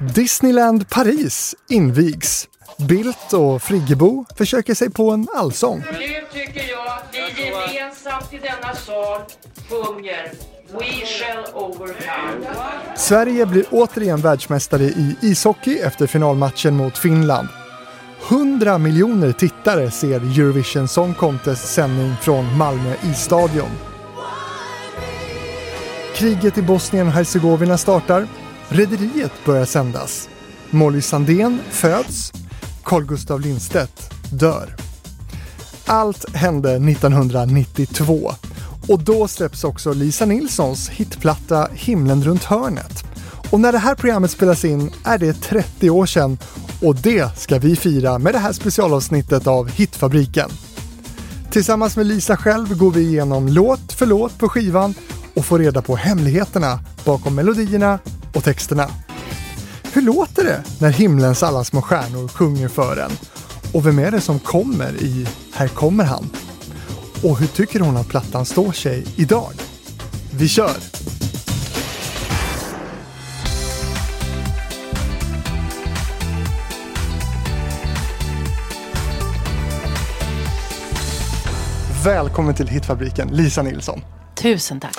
Disneyland Paris invigs. Bildt och Friggebo försöker sig på en allsång. Nu tycker jag att vi gemensamt i denna sal sjunger We shall overcome. Sverige blir återigen världsmästare i ishockey efter finalmatchen mot Finland. 100 miljoner tittare ser Eurovision Song Contest sändning från Malmö isstadion. Kriget i Bosnien och Hercegovina startar. Rederiet börjar sändas. Molly Sandén föds. Carl Gustav Lindstedt dör. Allt hände 1992 och då släpps också Lisa Nilssons hitplatta Himlen runt hörnet. Och när det här programmet spelas in är det 30 år sedan och det ska vi fira med det här specialavsnittet av Hitfabriken. Tillsammans med Lisa själv går vi igenom låt för låt på skivan och får reda på hemligheterna bakom melodierna och texterna. Hur låter det när himlens alla små stjärnor sjunger för en? Och vem är det som kommer i Här kommer han? Och hur tycker hon att plattan står sig idag? Vi kör! Välkommen till Hitfabriken, Lisa Nilsson. Tusen tack.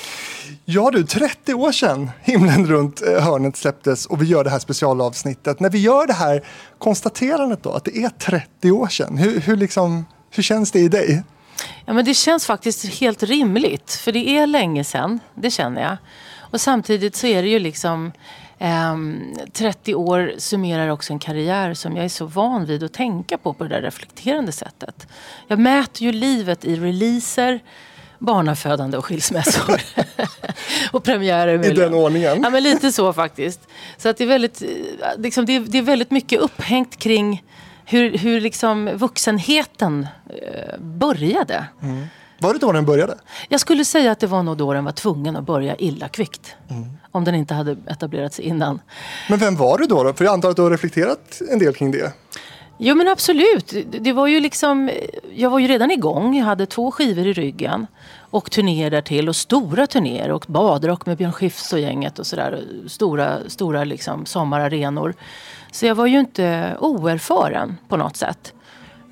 Ja du, 30 år sedan Himlen runt eh, hörnet släpptes och vi gör det här specialavsnittet. När vi gör det här konstaterandet då, att det är 30 år sedan, hur, hur, liksom, hur känns det i dig? Ja, men det känns faktiskt helt rimligt, för det är länge sedan, det känner jag. Och samtidigt så är det ju liksom eh, 30 år summerar också en karriär som jag är så van vid att tänka på på det där reflekterande sättet. Jag mäter ju livet i releaser, barnafödande och skilsmässor. och premiärer. I den ordningen? Ja, men lite så faktiskt. Så att det, är väldigt, liksom, det, är, det är väldigt mycket upphängt kring hur, hur liksom vuxenheten eh, började. Mm. Var det då den började? Jag skulle säga att det var nog då den var tvungen att börja illa kvickt. Mm. Om den inte hade etablerats innan. Men vem var du då, då? För jag antar att du har reflekterat en del kring det. Jo men absolut. Det var ju liksom, jag var ju redan igång. Jag hade två skivor i ryggen. Och turnéer därtill och stora turnéer. Och badrock med Björn Skifs och gänget och sådär. Stora, stora liksom sommararenor. Så jag var ju inte oerfaren på något sätt.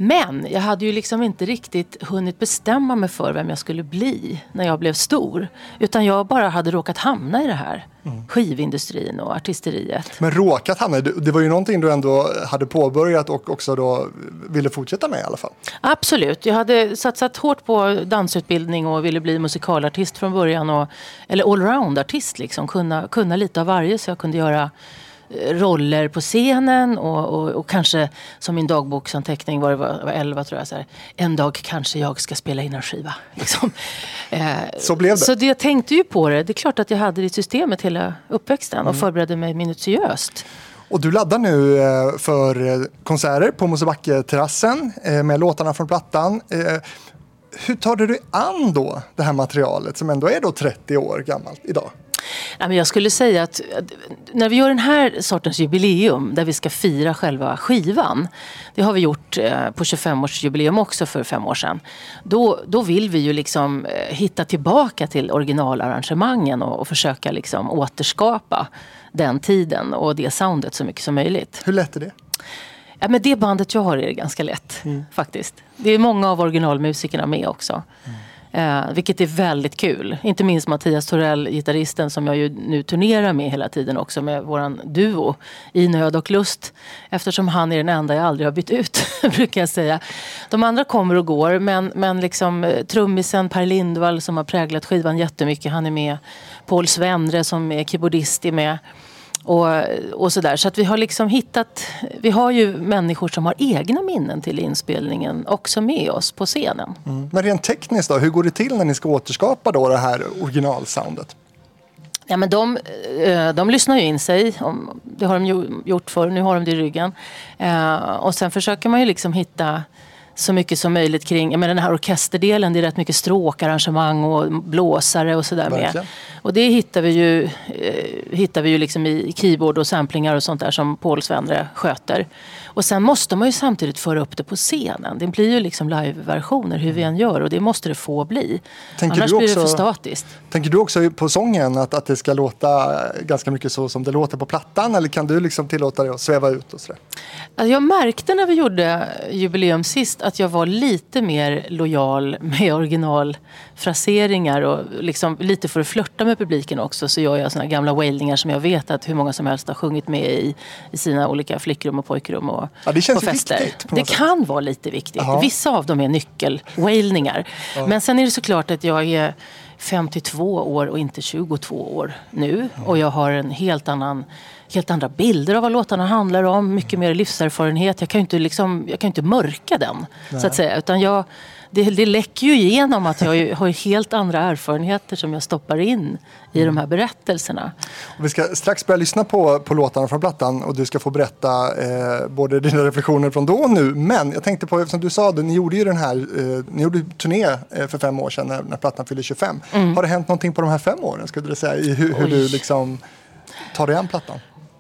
Men jag hade ju liksom inte riktigt hunnit bestämma mig för vem jag skulle bli när jag blev stor. Utan jag bara hade råkat hamna i det här. Mm. Skivindustrin och artisteriet. Men råkat hamna, det var ju någonting du ändå hade påbörjat och också då ville fortsätta med i alla fall. Absolut, jag hade satsat hårt på dansutbildning och ville bli musikalartist från början. Och, eller allround-artist liksom, kunna, kunna lite av varje så jag kunde göra roller på scenen och, och, och, kanske som min dagboksanteckning var det var, var 11 tror jag. Så här, en dag kanske jag ska spela in en skiva. Liksom. Eh, så blev det. Så det, jag tänkte ju på det. Det är klart att jag hade det i systemet hela uppväxten och mm. förberedde mig minutiöst. Och du laddar nu eh, för eh, konserter på Mosebacke-terrassen eh, med låtarna från plattan. Hur tar du dig an då det här materialet som ändå är då 30 år gammalt idag? Jag skulle säga att när vi gör den här sortens jubileum där vi ska fira själva skivan. Det har vi gjort eh, på 25-årsjubileum också för fem år sedan. Då, då vill vi ju liksom eh, hitta tillbaka till originalarrangemangen och, och försöka liksom återskapa den tiden och det soundet så mycket som möjligt. Hur lätt är det? Ja, med det bandet jag har är ganska lätt mm. faktiskt. Det är många av originalmusikerna med också. Mm. Eh, vilket är väldigt kul. Inte minst Mattias Torell, gitarristen som jag ju nu turnerar med hela tiden också med våran duo i nöd och lust. Eftersom han är den enda jag aldrig har bytt ut, brukar jag säga. De andra kommer och går men, men liksom eh, trummisen Per Lindvall som har präglat skivan jättemycket, han är med. Paul Svendre som är keyboardist är med. Och, och sådär. Så att vi har liksom hittat, vi har ju människor som har egna minnen till inspelningen också med oss på scenen. Mm. Men rent tekniskt då, hur går det till när ni ska återskapa då det här originalsoundet? Ja, men de, eh, de lyssnar ju in sig. Det har de gjort förr, nu har de det i ryggen. Eh, och sen försöker man ju liksom hitta så mycket som möjligt kring men den här orkesterdelen. Det är rätt mycket stråkarrangemang och blåsare och sådär med. Och det hittar vi ju, eh, hittar vi ju liksom i keyboard och samplingar och sånt där som Paul Svendre sköter. Och sen måste man ju samtidigt föra upp det på scenen. Det blir ju liksom live-versioner hur vi än gör och det måste det få bli. Tänker Annars du blir det också- för statiskt. Tänker du också på sången att, att det ska låta ganska mycket så som det låter på plattan eller kan du liksom tillåta dig att sväva ut och sådär? Alltså jag märkte när vi gjorde jubileum sist att jag var lite mer lojal med originalfraseringar och liksom lite för att flörta med publiken också så gör jag såna gamla wailningar som jag vet att hur många som helst har sjungit med i, i sina olika flickrum och pojkrum och Ja, det känns på fester. viktigt på Det sätt. kan vara lite viktigt. Jaha. Vissa av dem är nyckelwailningar. Men sen är det såklart att jag är 52 år och inte 22 år nu. Och jag har en helt annan helt andra bilder av vad låtarna handlar om. Mycket mer livserfarenhet. Jag kan ju inte, liksom, jag kan inte mörka den. Så att säga. Utan jag, det, det läcker ju igenom att jag har helt andra erfarenheter som jag stoppar in i de här berättelserna. Och vi ska strax börja lyssna på, på låtarna från plattan och du ska få berätta eh, både dina reflektioner från då och nu. Men jag tänkte på, eftersom du sa det, ni gjorde ju den här, eh, ni gjorde turné eh, för fem år sedan när, när plattan fyllde 25. Har det hänt någonting på de här fem åren skulle du säga i hur, hur Mm. Du liksom tar dig an plattan?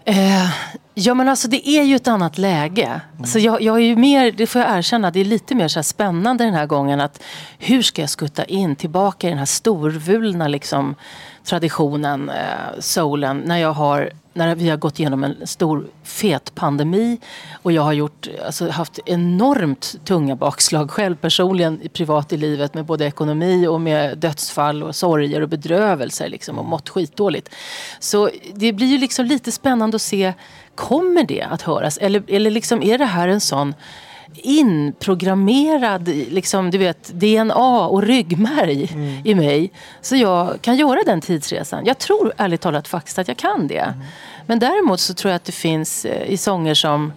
Eh, ja men alltså det är ju ett annat läge. Så jag, jag är ju mer, det får jag erkänna, det är lite mer så spännande den här gången att hur ska jag skutta in tillbaka i den här storvulna liksom, traditionen, eh, soulen, när jag har när vi har gått igenom en stor fet pandemi och jag har gjort, alltså, haft enormt tunga bakslag själv personligen privat i livet med både ekonomi och med dödsfall och sorger och bedrövelser liksom, och mått skitdåligt. Så det blir ju liksom lite spännande att se, kommer det att höras? Eller, eller liksom, är det här en sån inprogrammerad liksom, du vet, DNA och ryggmärg i mig. Så jag kan göra den tidsresan. Jag tror ärligt talat faktiskt att jag kan det. Men däremot så tror jag att det finns eh, i sånger som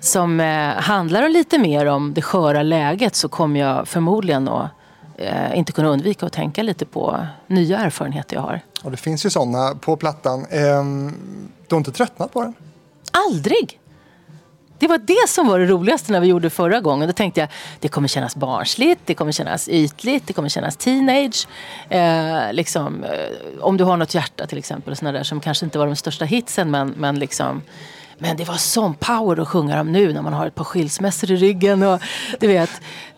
som eh, handlar lite mer om det sköra läget så kommer jag förmodligen att eh, inte kunna undvika att tänka lite på nya erfarenheter jag har. Och det finns ju sådana på plattan. Ehm, du har inte tröttnat på den? Aldrig! Det var det som var det roligaste när vi gjorde förra gången. Då tänkte jag det kommer kännas barnsligt, det kommer kännas ytligt, det kommer kännas teenage. Eh, liksom, eh, om du har något hjärta till exempel, såna där som kanske inte var de största hitsen men, men liksom men det var sån power att sjunga dem nu när man har ett par skilsmässor i ryggen. Och, du vet,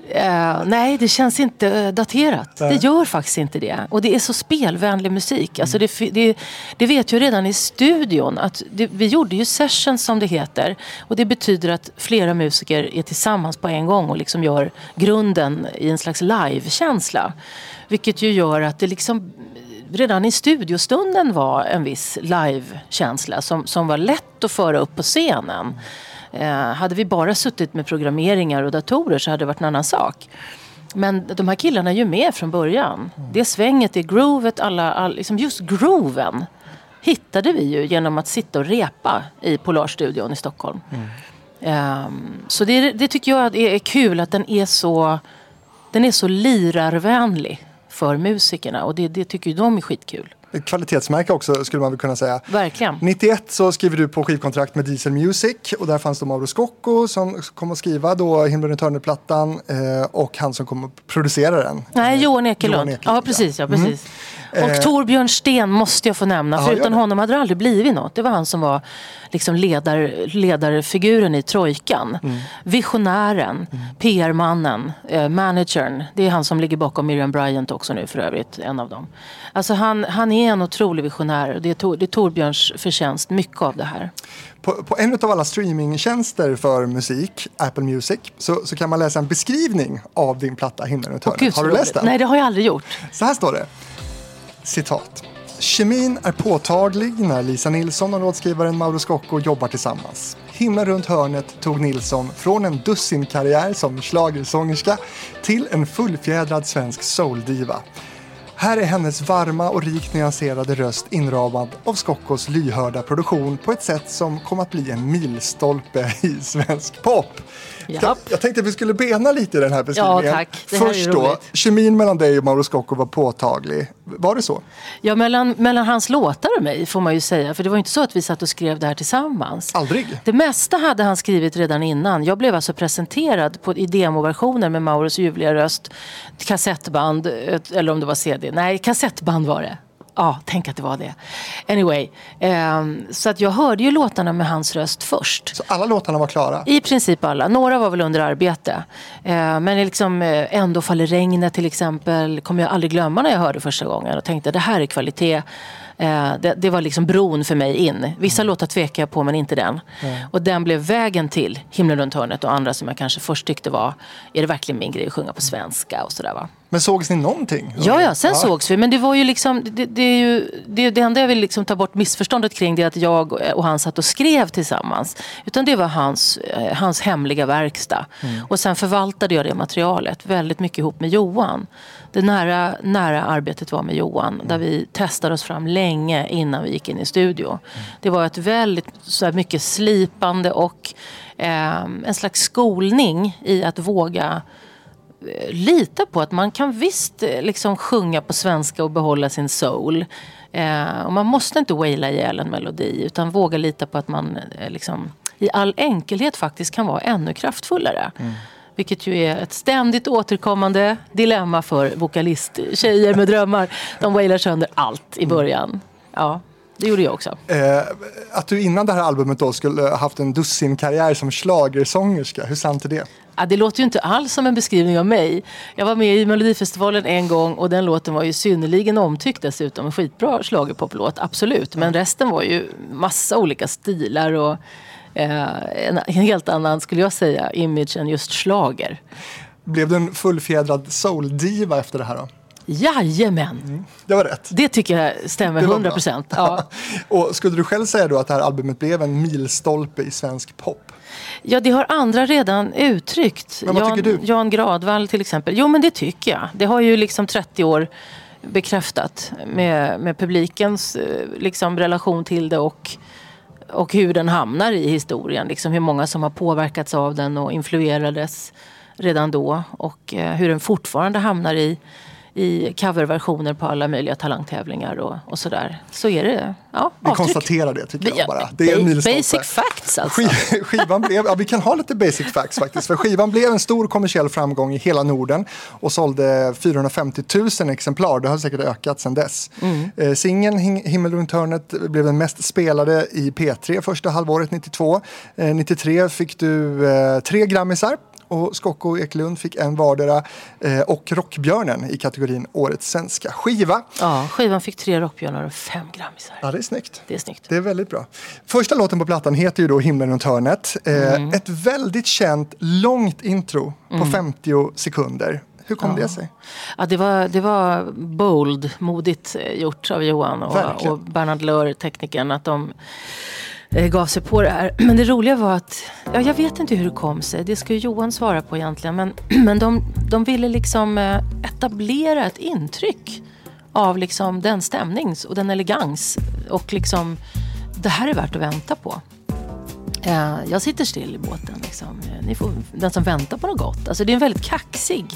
eh, nej, det känns inte eh, daterat. Det gör faktiskt inte det. Och det är så spelvänlig musik. Alltså det, det, det vet jag redan i studion. Att det, vi gjorde ju sessions som det heter. Och det betyder att flera musiker är tillsammans på en gång och liksom gör grunden i en slags live-känsla. Vilket ju gör att det liksom redan i studiostunden var en viss live-känsla som, som var lätt att föra upp på scenen. Eh, hade vi bara suttit med programmeringar och datorer så hade det varit en annan sak. Men de här killarna är ju med från början. Det svänget, det groovet, alla, all, liksom just grooven hittade vi ju genom att sitta och repa i Polarstudion i Stockholm. Ehm, så det, det tycker jag är, är kul att den är så, den är så lirarvänlig för musikerna och det, det tycker ju de är skitkul. Ett kvalitetsmärke också skulle man väl kunna säga. Verkligen. 91 så skriver du på skivkontrakt med Diesel Music och där fanns då Mauro Scocco som kom att skriva då Himlen i Törne-plattan eh, och han som kom att producera den. Nej, Eh, Johan Ekelund. Johan Ekelund, ja, precis. Ja, precis. Eh, Och Torbjörn Sten måste jag få nämna. För utan honom hade det aldrig blivit något. Det var han som var liksom ledar, ledarfiguren i trojkan. Mm. Visionären, PR-mannen, eh, managern. Det är han som ligger bakom Miriam Bryant också nu för övrigt. En av dem. Alltså han, han är en otrolig visionär. Det är, Tor, det är Torbjörns förtjänst, mycket av det här. På, på en av alla streamingtjänster för musik, Apple Music, så, så kan man läsa en beskrivning av din platta Himlen. Gud, så Har du läst den? Nej, det har jag aldrig gjort. Så här står det. Citat. Kemin är påtaglig när Lisa Nilsson och låtskrivaren Mauro Scocco jobbar tillsammans. Himlen runt hörnet tog Nilsson från en dussinkarriär som schlagersångerska till en fullfjädrad svensk souldiva. Här är hennes varma och rikt nyanserade röst inramad av Scoccos lyhörda produktion på ett sätt som kom att bli en milstolpe i svensk pop. Japp. Jag tänkte att vi skulle bena lite i den här beskrivningen. Ja, tack. Det Först då, kemin mellan dig och Mauro Scocco var påtaglig. Var det så? Ja, mellan, mellan hans låtar och mig får man ju säga. För det var ju inte så att vi satt och skrev det här tillsammans. Aldrig? Det mesta hade han skrivit redan innan. Jag blev alltså presenterad på, i demoversioner med Mauros ljuvliga röst, kassettband, ett- eller om det var CD. Nej, kassettband var det. Ja, tänk att det var det. Anyway, ehm, så att jag hörde ju låtarna med hans röst först. Så alla låtarna var klara? I princip alla. Några var väl under arbete. Eh, men liksom, eh, Ändå faller regnet till exempel kommer jag aldrig glömma när jag hörde första gången och tänkte det här är kvalitet. Eh, det, det var liksom bron för mig in. Vissa Mm. låtar tvekar jag på men inte den. Och den blev vägen till Himlen runt hörnet och andra som jag kanske först tyckte var, är det verkligen min grej att sjunga på svenska och sådär va. Men sågs ni någonting? Ja, ja, sen sågs vi. Men det var ju liksom, det, det, är ju, det, det enda jag vill liksom ta bort missförståndet kring det är att jag och han satt och skrev tillsammans. Utan det var hans, eh, hans hemliga verkstad. Och sen förvaltade jag det materialet väldigt mycket ihop med Johan. Det nära, nära arbetet var med Johan. Där vi testade oss fram länge innan vi gick in i studio. Det var ett väldigt så här, mycket slipande och eh, en slags skolning i att våga lita på att man kan visst eh, liksom sjunga på svenska och behålla sin soul. Eh, och man måste inte waila ihjäl en melodi utan våga lita på att man eh, liksom, i all enkelhet faktiskt kan vara ännu kraftfullare. Vilket ju är ett ständigt återkommande dilemma för vokalisttjejer med drömmar. De wailar sönder allt i början. Ja, det gjorde jag också. Eh, att du innan det här albumet då skulle ha haft en dussinkarriär som schlagersångerska, hur sant är det? Ja, det låter ju inte alls som en beskrivning av mig. Jag var med i Melodifestivalen en gång och den låten var ju synnerligen omtyckt dessutom. En skitbra schlagerpoplåt, absolut. Men resten var ju massa olika stilar och eh, en helt annan, skulle jag säga, image än just slager. Blev du en fullfjädrad soul-diva efter det här då? Jajamän! Det var rätt. Det tycker jag stämmer Det var 100 bra. procent. Ja. Och skulle du själv säga då att det här albumet blev en milstolpe i svensk pop? Ja, det har andra redan uttryckt. Men vad Jan, tycker du? Jan Gradvall till exempel. Jo, men det tycker jag. Det har ju liksom 30 år bekräftat med, med publikens eh, liksom, relation till det och, och hur den hamnar i historien. Liksom hur många som har påverkats av den och influerades redan då. Och eh, hur den fortfarande hamnar i, i coverversioner på alla möjliga talangtävlingar och, och sådär. Så är det. Ja, Vi avtryck. konstaterar det tycker jag Ja, bara. Det är en. Basic facts alltså. Skiv- Skivan blev, ja vi kan ha lite basic facts faktiskt, för skivan blev en stor kommersiell framgång i hela Norden och sålde 450 000 exemplar, det har säkert ökat sedan dess. Mm. Eh, Singeln Himmel runt hörnet blev den mest spelade i P3 första halvåret 92. Eh, 93 fick du eh, tre grammisar och Skocko och Ekelund fick en vardera eh, och Rockbjörnen i kategorin Årets svenska skiva. Ja, skivan fick tre rockbjörnar och fem grammisar. Ja, det är snyggt. Det är snyggt. Det är väldigt bra. Första låten på plattan heter ju då Himlen runt hörnet. Eh, Ett väldigt känt långt intro på 50 sekunder. Hur kom det sig? Ja, det, var, det var bold, modigt eh, gjort av Johan och, Verkligen. och Bernhard Löhr, teknikern, att de Eh, gav sig på det här. Men det roliga var att, ja, jag vet inte hur det kom sig, det ska ju Johan svara på egentligen, men, men de, de ville liksom eh, etablera ett intryck av liksom den stämning och den elegans och liksom, det här är värt att vänta på. Eh, jag sitter still i båten. Liksom. Ni får, den som väntar på något gott. Alltså, det är en väldigt kaxig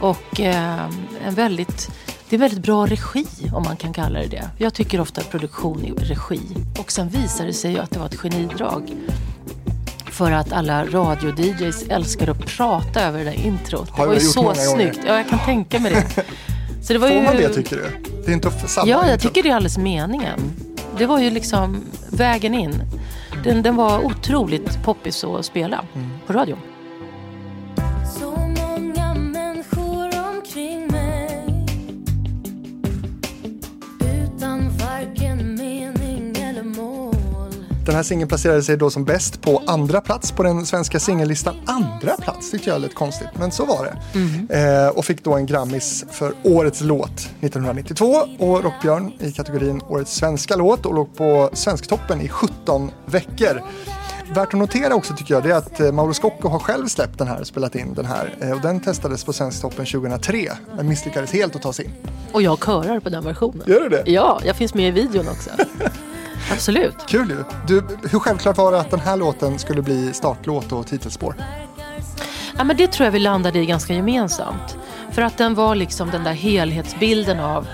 och en väldigt, det är väldigt bra regi om man kan kalla det det. Jag tycker ofta att produktion är regi. Och sen visade det sig ju att det var ett genidrag. För att alla radio-DJs älskar att prata över det där introt. Har det var ju så gånger. snyggt. Ja, jag kan tänka mig det. Så det var Får ju... man det tycker du? Det är inte samma Ja, jag intro. tycker det är alldeles meningen. Det var ju liksom vägen in. Den, den var otroligt poppis att spela på radion. Den här singeln placerade sig då som bäst på andra plats på den svenska singellistan. Andra plats tyckte jag lät konstigt, men så var det. Eh, och fick då en Grammis för Årets låt 1992 och Rockbjörn i kategorin Årets svenska låt och låg på Svensktoppen i 17 veckor. Värt att notera också tycker jag det är att eh, Mauro Scocco har själv släppt den här och spelat in den här eh, och den testades på Svensktoppen 2003 men misslyckades helt att ta sig in. Och jag körar på den versionen. Gör du det? Ja, jag finns med i videon också. Absolut. Kul ju! Du, hur självklart var det att den här låten skulle bli startlåt och titelspår? Ja, men det tror jag vi landade i ganska gemensamt. För att den var liksom den där helhetsbilden av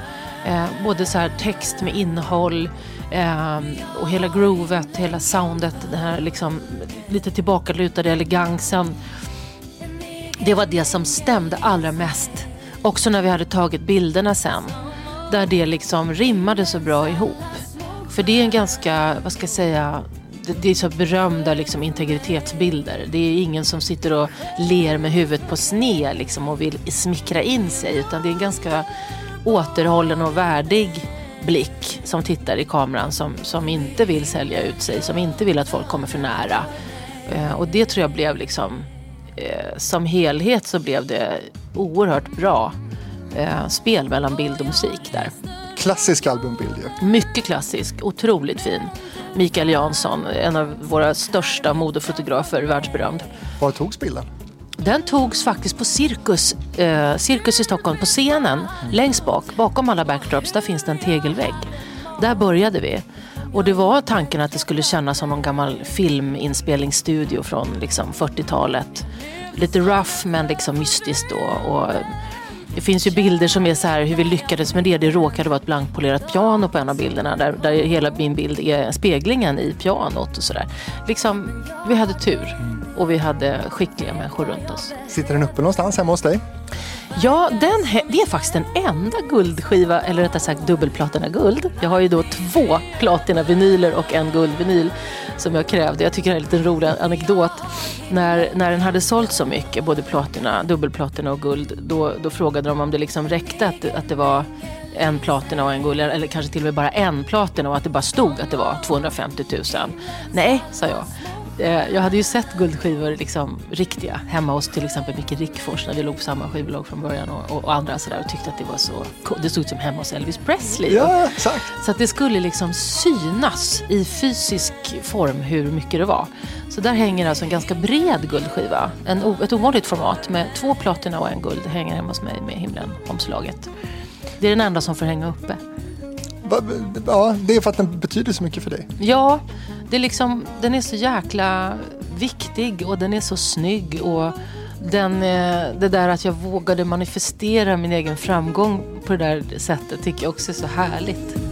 eh, både så text med innehåll eh, och hela groovet, hela soundet, den här liksom lite tillbakalutade elegansen. Det var det som stämde allra mest. Också när vi hade tagit bilderna sen. Där det liksom rimmade så bra ihop. För det är en ganska, vad ska jag säga, det, det är så berömda liksom, integritetsbilder. Det är ingen som sitter och ler med huvudet på sned liksom, och vill smickra in sig. Utan det är en ganska återhållen och värdig blick som tittar i kameran som, som inte vill sälja ut sig, som inte vill att folk kommer för nära. Eh, och det tror jag blev liksom, eh, som helhet så blev det oerhört bra eh, spel mellan bild och musik där. Klassisk albumbild ju. Mycket klassisk, otroligt fin. Mikael Jansson, en av våra största modefotografer, världsberömd. Var togs bilden? Den togs faktiskt på Cirkus, eh, Cirkus i Stockholm, på scenen. Längst bak, bakom alla backdrops, där finns det en tegelvägg. Där började vi. Och det var tanken att det skulle kännas som någon gammal filminspelningsstudio från liksom 40-talet. Lite rough men liksom mystiskt då. Och det finns ju bilder som är så här hur vi lyckades med det. Det råkade vara ett blankpolerat piano på en av bilderna där, där hela min bild är speglingen i pianot och sådär. Liksom, vi hade tur och vi hade skickliga människor runt oss. Sitter den uppe någonstans hemma hos dig? Ja, den, det är faktiskt den enda guldskiva, eller rättare sagt dubbelplatina guld. Jag har ju då två platina vinyler och en guldvinyl som jag krävde. Jag tycker det är en liten rolig anekdot. När, när den hade sålt så mycket, både platina, dubbelplatina och guld, då, då frågade de om det liksom räckte att, att det var en platina och en guld, eller kanske till och med bara en platina och att det bara stod att det var 250 000. Nej, sa jag. Eh, Jag hade ju sett guldskivor liksom riktiga hemma hos till exempel Micke Rickfors när det låg på samma skivbolag från början och, och, och andra sådär och tyckte att det var så. Det stod ut som hemma hos Elvis Presley. Ja, exakt. Så att det skulle liksom synas i fysisk form hur mycket det var. Så där hänger alltså en ganska bred guldskiva. En, ett ovanligt format med två platina och en guld hänger hemma hos mig med himlen omslaget. Det är den enda som får hänga uppe. Ja, det är för att den betyder så mycket för dig. Ja, det är liksom, den är så jäkla viktig och den är så snygg. Och den, eh, det där att jag vågade manifestera min egen framgång på det där sättet tycker jag också är så härligt.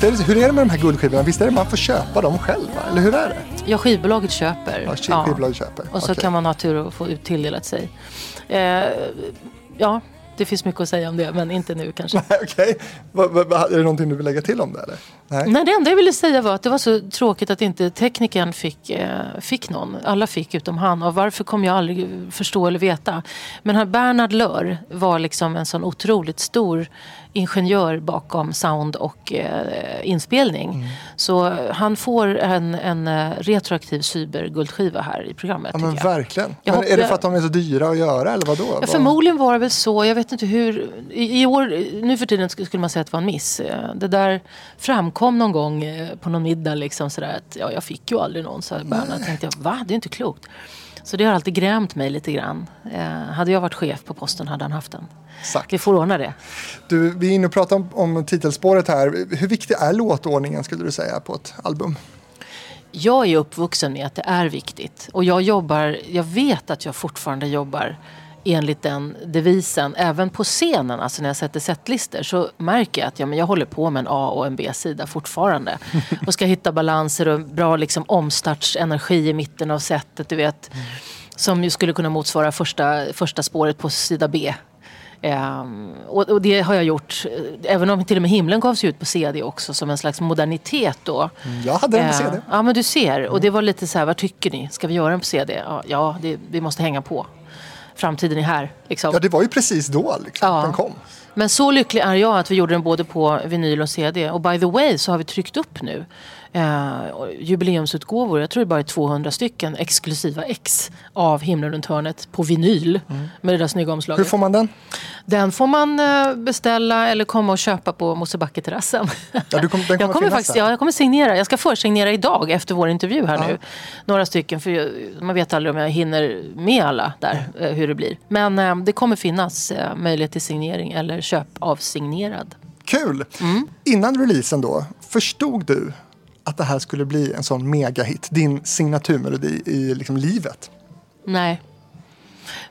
Visst är det, hur är det med de här guldskivorna? Visst är det man får köpa dem själv? va? Eller hur är det? Ja, skivbolaget köper. Ja, sk- skivbolaget köper. Och så Okej. kan man ha tur och få ut tilldelat sig. Eh, ja, det finns mycket att säga om det, men inte nu kanske. Okej, va- är det någonting du vill lägga till om det? Eller? Nej. Nej, det enda jag ville säga var att det var så tråkigt att inte teknikern fick, eh, fick någon. Alla fick utom han. Och varför kommer jag aldrig förstå eller veta. Men han, Bernhard Lör var liksom en sån otroligt stor ingenjör bakom sound och eh, inspelning. Så han får en, en eh, retroaktiv cyberguldskiva här i programmet. Ja, men jag. verkligen. Jag Men är det för att de är så dyra att göra eller vadå? Ja, förmodligen var det väl så. Jag vet inte hur. I, i år, nu för tiden sk- skulle man säga att det var en miss. Eh, Det där framkom någon gång eh, på någon middag. Liksom sådär att, ja, jag fick ju aldrig någon, sa Bernhard. tänkte jag, va? Det är inte klokt. Så det har alltid grämt mig lite grann. Eh, hade jag varit chef på posten hade han haft den. Exakt. Vi får ordna det. Du, vi är inne och pratar om, om titelspåret här. Hur viktig är låtordningen skulle du säga på ett album? Jag är uppvuxen med att det är viktigt. Och jag jobbar, jag vet att jag fortfarande jobbar enligt den devisen. Även på scenen, alltså när jag sätter setlister så märker jag att ja, men jag håller på med en A och en B-sida fortfarande. Och ska hitta balanser och bra liksom, omstartsenergi i mitten av setet, du vet. Som ju skulle kunna motsvara första, första spåret på sida B. Ehm, och, och det har jag gjort, eh, även om till och med himlen gavs ut på CD också som en slags modernitet då. Jag hade den på CD. Ja men du ser. Och det var lite så här, vad tycker ni? Ska vi göra den på CD? Ja, ja det, vi måste hänga på. Framtiden är här. Liksom. Ja, det var ju precis då liksom, Ja. den kom. Men så lycklig är jag att vi gjorde den både på vinyl och CD. Och by the way så har vi tryckt upp nu eh, jubileumsutgåvor. Jag tror det bara är 200 stycken exklusiva ex av Himlen runt hörnet på vinyl. Med det där snygga omslaget. Mm. Hur får man den? Den får man eh, beställa eller komma och köpa på Mosebacke-terrassen. Ja, du kom- kommer jag kommer faktiskt, ja, jag kommer signera. Jag ska försignera idag efter vår intervju här nu. Några stycken, för jag, man vet aldrig om jag hinner med alla där, eh, hur det blir. Men eh, det kommer finnas eh, möjlighet till signering eller köp av signerad. Kul! Innan releasen då, förstod du att det här skulle bli en sån megahit? Din signaturmelodi i liksom livet? Nej.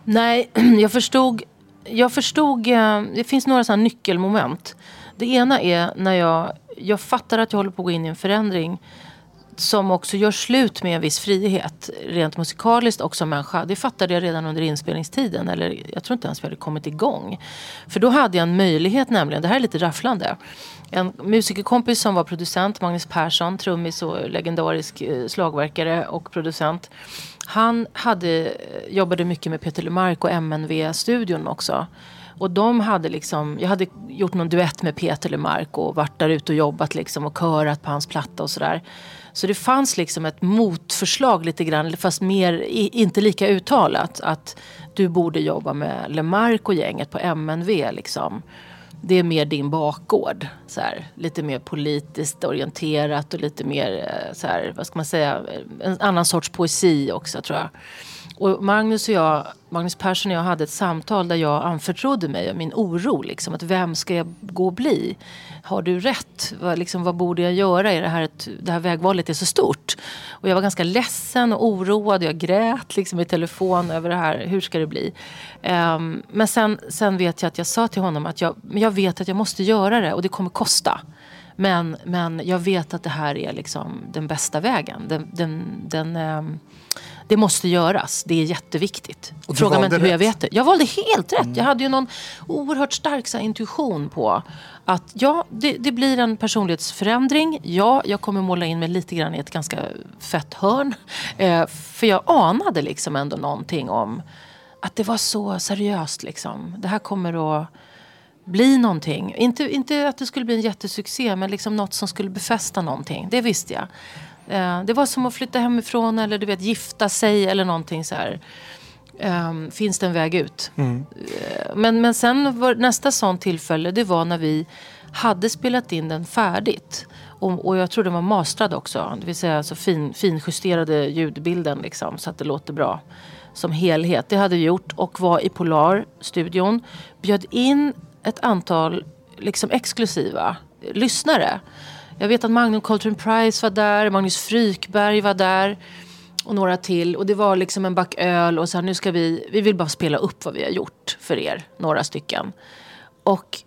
Nej, jag förstod, jag förstod, eh, det finns några sådana nyckelmoment. Det ena är när jag, jag fattar att jag håller på att gå in i en förändring som också gör slut med en viss frihet rent musikaliskt och som människa. Det fattade jag redan under inspelningstiden. Eller jag tror inte ens vi hade kommit igång. För då hade jag en möjlighet nämligen, det här är lite rafflande. En musikerkompis som var producent, Magnus Persson, trummis och legendarisk eh, slagverkare och producent. Han hade, eh, jobbade mycket med Peter Lemark och MNV-studion också. Och de hade liksom, jag hade gjort någon duett med Peter Lemark och varit där ute och jobbat liksom och körat på hans platta och sådär. Så det fanns liksom ett motförslag lite grann, fast mer, inte lika uttalat. Att du borde jobba med Lemark och gänget på MNV liksom. Det är mer din bakgård. Så här, lite mer politiskt orienterat och lite mer, eh, så här, vad ska man säga, en annan sorts poesi också tror jag. Och Magnus och jag, Magnus Persson och jag hade ett samtal där jag anförtrodde mig och min oro. Liksom, att vem ska jag gå och bli? Har du rätt? Vad, liksom, vad borde jag göra? Är det, här ett, det här vägvalet är så stort. Och jag var ganska ledsen och oroad. Jag grät liksom, i telefon över det här. Hur ska det bli? Um, men sen, sen vet jag att jag sa till honom att jag, jag vet att jag måste göra det och det kommer kosta. Men, men jag vet att det här är liksom den bästa vägen. Den, den, den, um, det måste göras. Det är jätteviktigt. Och Fråga mig inte hur jag vet det. Jag valde helt rätt. Jag hade ju någon oerhört stark så här, intuition på att ja, det, det blir en personlighetsförändring. Ja, jag kommer måla in mig lite grann i ett ganska fett hörn. Eh, för jag anade liksom ändå någonting om att det var så seriöst liksom. Det här kommer att bli någonting. Inte, inte att det skulle bli en jättesuccé men liksom något som skulle befästa någonting. Det visste jag. Eh, det var som att flytta hemifrån eller du vet gifta sig eller någonting så här. Ehm, finns det en väg ut? Eh, men, men sen var nästa sån tillfälle det var när vi hade spelat in den färdigt. Och, och jag tror den var mastrad också. Det vill säga alltså fin, finjusterade ljudbilden liksom, så att det låter bra som helhet. Det hade vi gjort och var i Polar-studion. Bjöd in ett antal liksom exklusiva lyssnare. Jag vet att Magnum Coltrane Price var där, Magnus Frykberg var där och några till. Och det var liksom en back öl och så här, nu ska vi, vi vill bara spela upp vad vi har gjort för er, några stycken. Och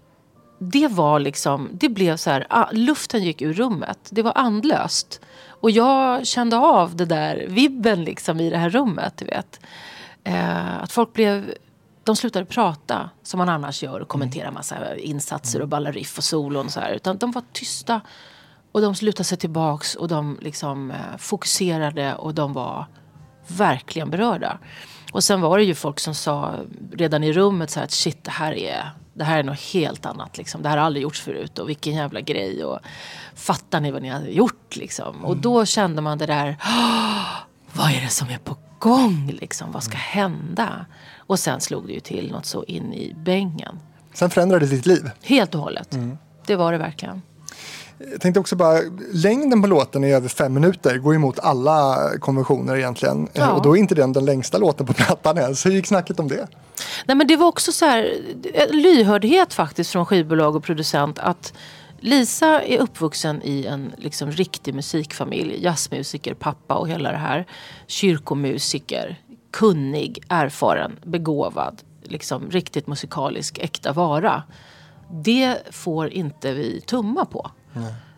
det var liksom, det blev så här, ah, luften gick ur rummet. Det var andlöst. Och jag kände av det där vibben liksom i det här rummet, du vet. Eh, att folk blev, de slutade prata som man annars gör och kommentera massa insatser och balla riff och solon och så här. Utan de var tysta och de slutade sig tillbaks och de liksom eh, fokuserade och de var verkligen berörda. Och sen var det ju folk som sa redan i rummet så här att shit det här är, det här är något helt annat. Liksom. Det här har aldrig gjorts förut och vilken jävla grej. Och fattar ni vad ni har gjort liksom? Och då kände man det där, "Ah, vad är det som är på gång liksom? Vad ska hända? Och sen slog det ju till något så in i bängen. Sen förändrades ditt liv. Helt och hållet. Det var det verkligen. Jag tänkte också bara, längden på låten är över fem minuter, går emot alla konventioner egentligen. Ja. Och då är inte den den längsta låten på plattan ens. Hur gick snacket om det? Nej men det var också så här, en lyhördhet faktiskt från skivbolag och producent att Lisa är uppvuxen i en liksom riktig musikfamilj. Jazzmusiker, pappa och hela det här. Kyrkomusiker. Kunnig, erfaren, begåvad. Liksom riktigt musikalisk, äkta vara. Det får inte vi tumma på.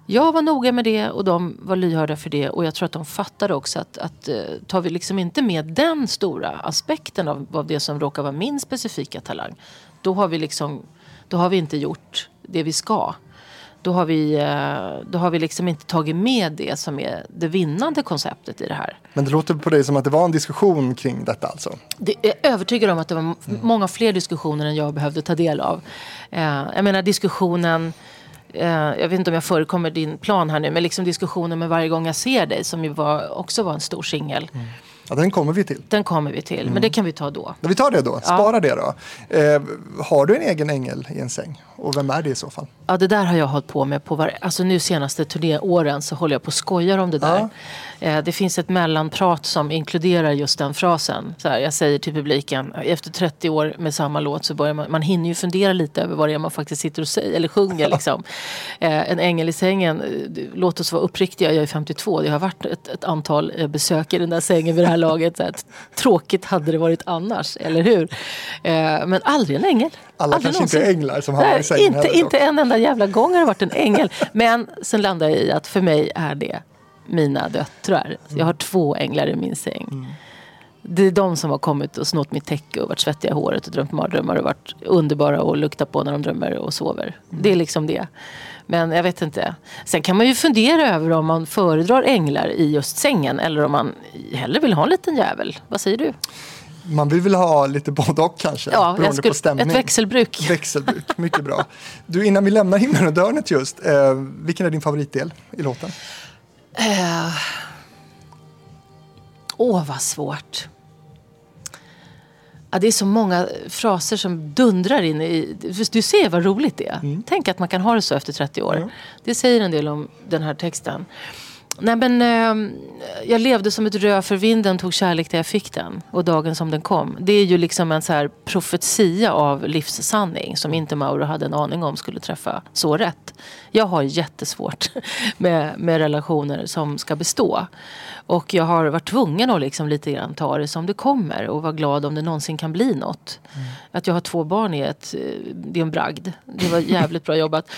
Jag var noga med det och de var lyhörda för det. Och jag tror att de fattade också att, att eh, tar vi liksom inte med den stora aspekten av, av det som råkar vara min specifika talang. Då har vi liksom, då har vi inte gjort det vi ska. Då har vi, eh, då har vi liksom inte tagit med det som är det vinnande konceptet i det här. Men det låter på dig som att det var en diskussion kring detta alltså. Det, jag är övertygad om att det var m- många fler diskussioner än jag behövde ta del av. Eh, jag menar diskussionen, jag vet inte om jag förekommer din plan här nu, men liksom diskussionen med Varje gång jag ser dig som ju var, också var en stor singel. Ja, den kommer vi till. Den kommer vi till, men det kan vi ta då. Vi tar det då, spara det då. Eh, har du en egen ängel i en säng? Och vem är det i så fall? Ja, det där har jag hållit på med på var... Alltså nu senaste turnéåren så håller jag på och skojar om det där. Eh, det finns ett mellanprat som inkluderar just den frasen. Så här, jag säger till publiken, efter 30 år med samma låt så börjar man, man hinner ju fundera lite över vad det är man faktiskt sitter och säger eller sjunger. Liksom. Eh, en ängel i sängen, eh, låt oss vara uppriktiga, jag är 52, det har varit ett, ett antal eh, besök i den där sängen vid det här laget. Så här, tråkigt hade det varit annars, eller hur? Eh, men aldrig en ängel. Alla aldrig kanske inte är någonsin. änglar som hamnar i sängen inte, inte en enda jävla gång har det varit en ängel. Men sen landar jag i att för mig är det mina döttrar. Jag har två änglar i min säng. Det är de som har kommit och snott mitt täcke och varit svettiga i håret och drömt mardrömmar och varit underbara och lukta på när de drömmer och sover. Det är liksom det. Men jag vet inte. Sen kan man ju fundera över om man föredrar änglar i just sängen eller om man hellre vill ha en liten jävel. Vad säger du? Man vill väl ha lite både och kanske, Ja, beroende skulle, på stämning. ett växelbruk. Växelbruk, mycket bra. Du, innan vi lämnar himlen och dörnet just, eh, vilken är din favoritdel i låten? Eh. Åh, vad svårt. Ja, det är så många fraser som dundrar in i... Du ser vad roligt det är. Tänk att man kan ha det så efter 30 år. Det säger en del om den här texten. Nej, men, eh, jag levde som ett rö för vinden, tog kärlek där jag fick den. Och dagen som den kom. Det är ju liksom en så här profetia av livssanning som inte Mauro hade en aning om skulle träffa så rätt. Jag har jättesvårt med, med relationer som ska bestå. Och jag har varit tvungen att liksom lite grann ta det som det kommer och vara glad om det någonsin kan bli något. Att jag har två barn är, ett, det är en bragd. Det var jävligt bra jobbat.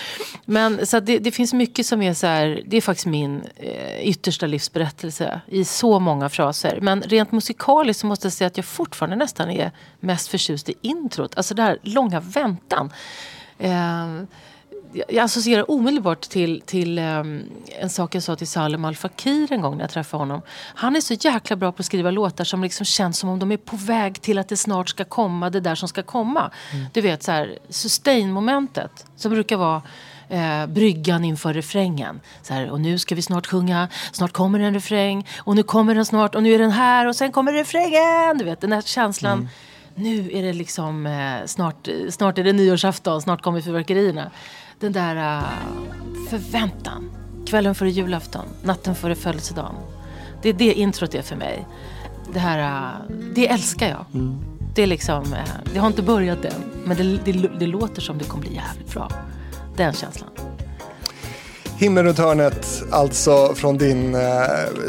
Men så det, det finns mycket som är så här, det är faktiskt min eh, yttersta livsberättelse i så många fraser. Men rent musikaliskt så måste jag säga att jag fortfarande nästan är mest förtjust i introt. Alltså den här långa väntan. Eh, jag- associerar omedelbart till, till ehm, en sak jag sa till Salem Al Fakir en gång när jag träffade honom. Han är så jäkla bra på att skriva låtar som liksom känns som om de är på väg till att det snart ska komma det där som ska komma. Du vet så här, sustain-momentet som brukar vara eh, bryggan inför refrängen. Så här, och nu ska vi snart sjunga, snart kommer en refräng och nu kommer den snart och nu är den här och sen kommer refrängen. Du vet den här känslan. Nu är det liksom eh, snart, snart är det nyårsafton, snart kommer fyrverkerierna. Den där eh, förväntan. Kvällen före julafton, natten före födelsedagen. Det är det introt är för mig. Det här, eh, det älskar jag. Det är liksom, eh, det har inte börjat än. Men det, det, det låter som det kommer bli jävligt bra. Den känslan. Himlen runt hörnet, alltså från din eh,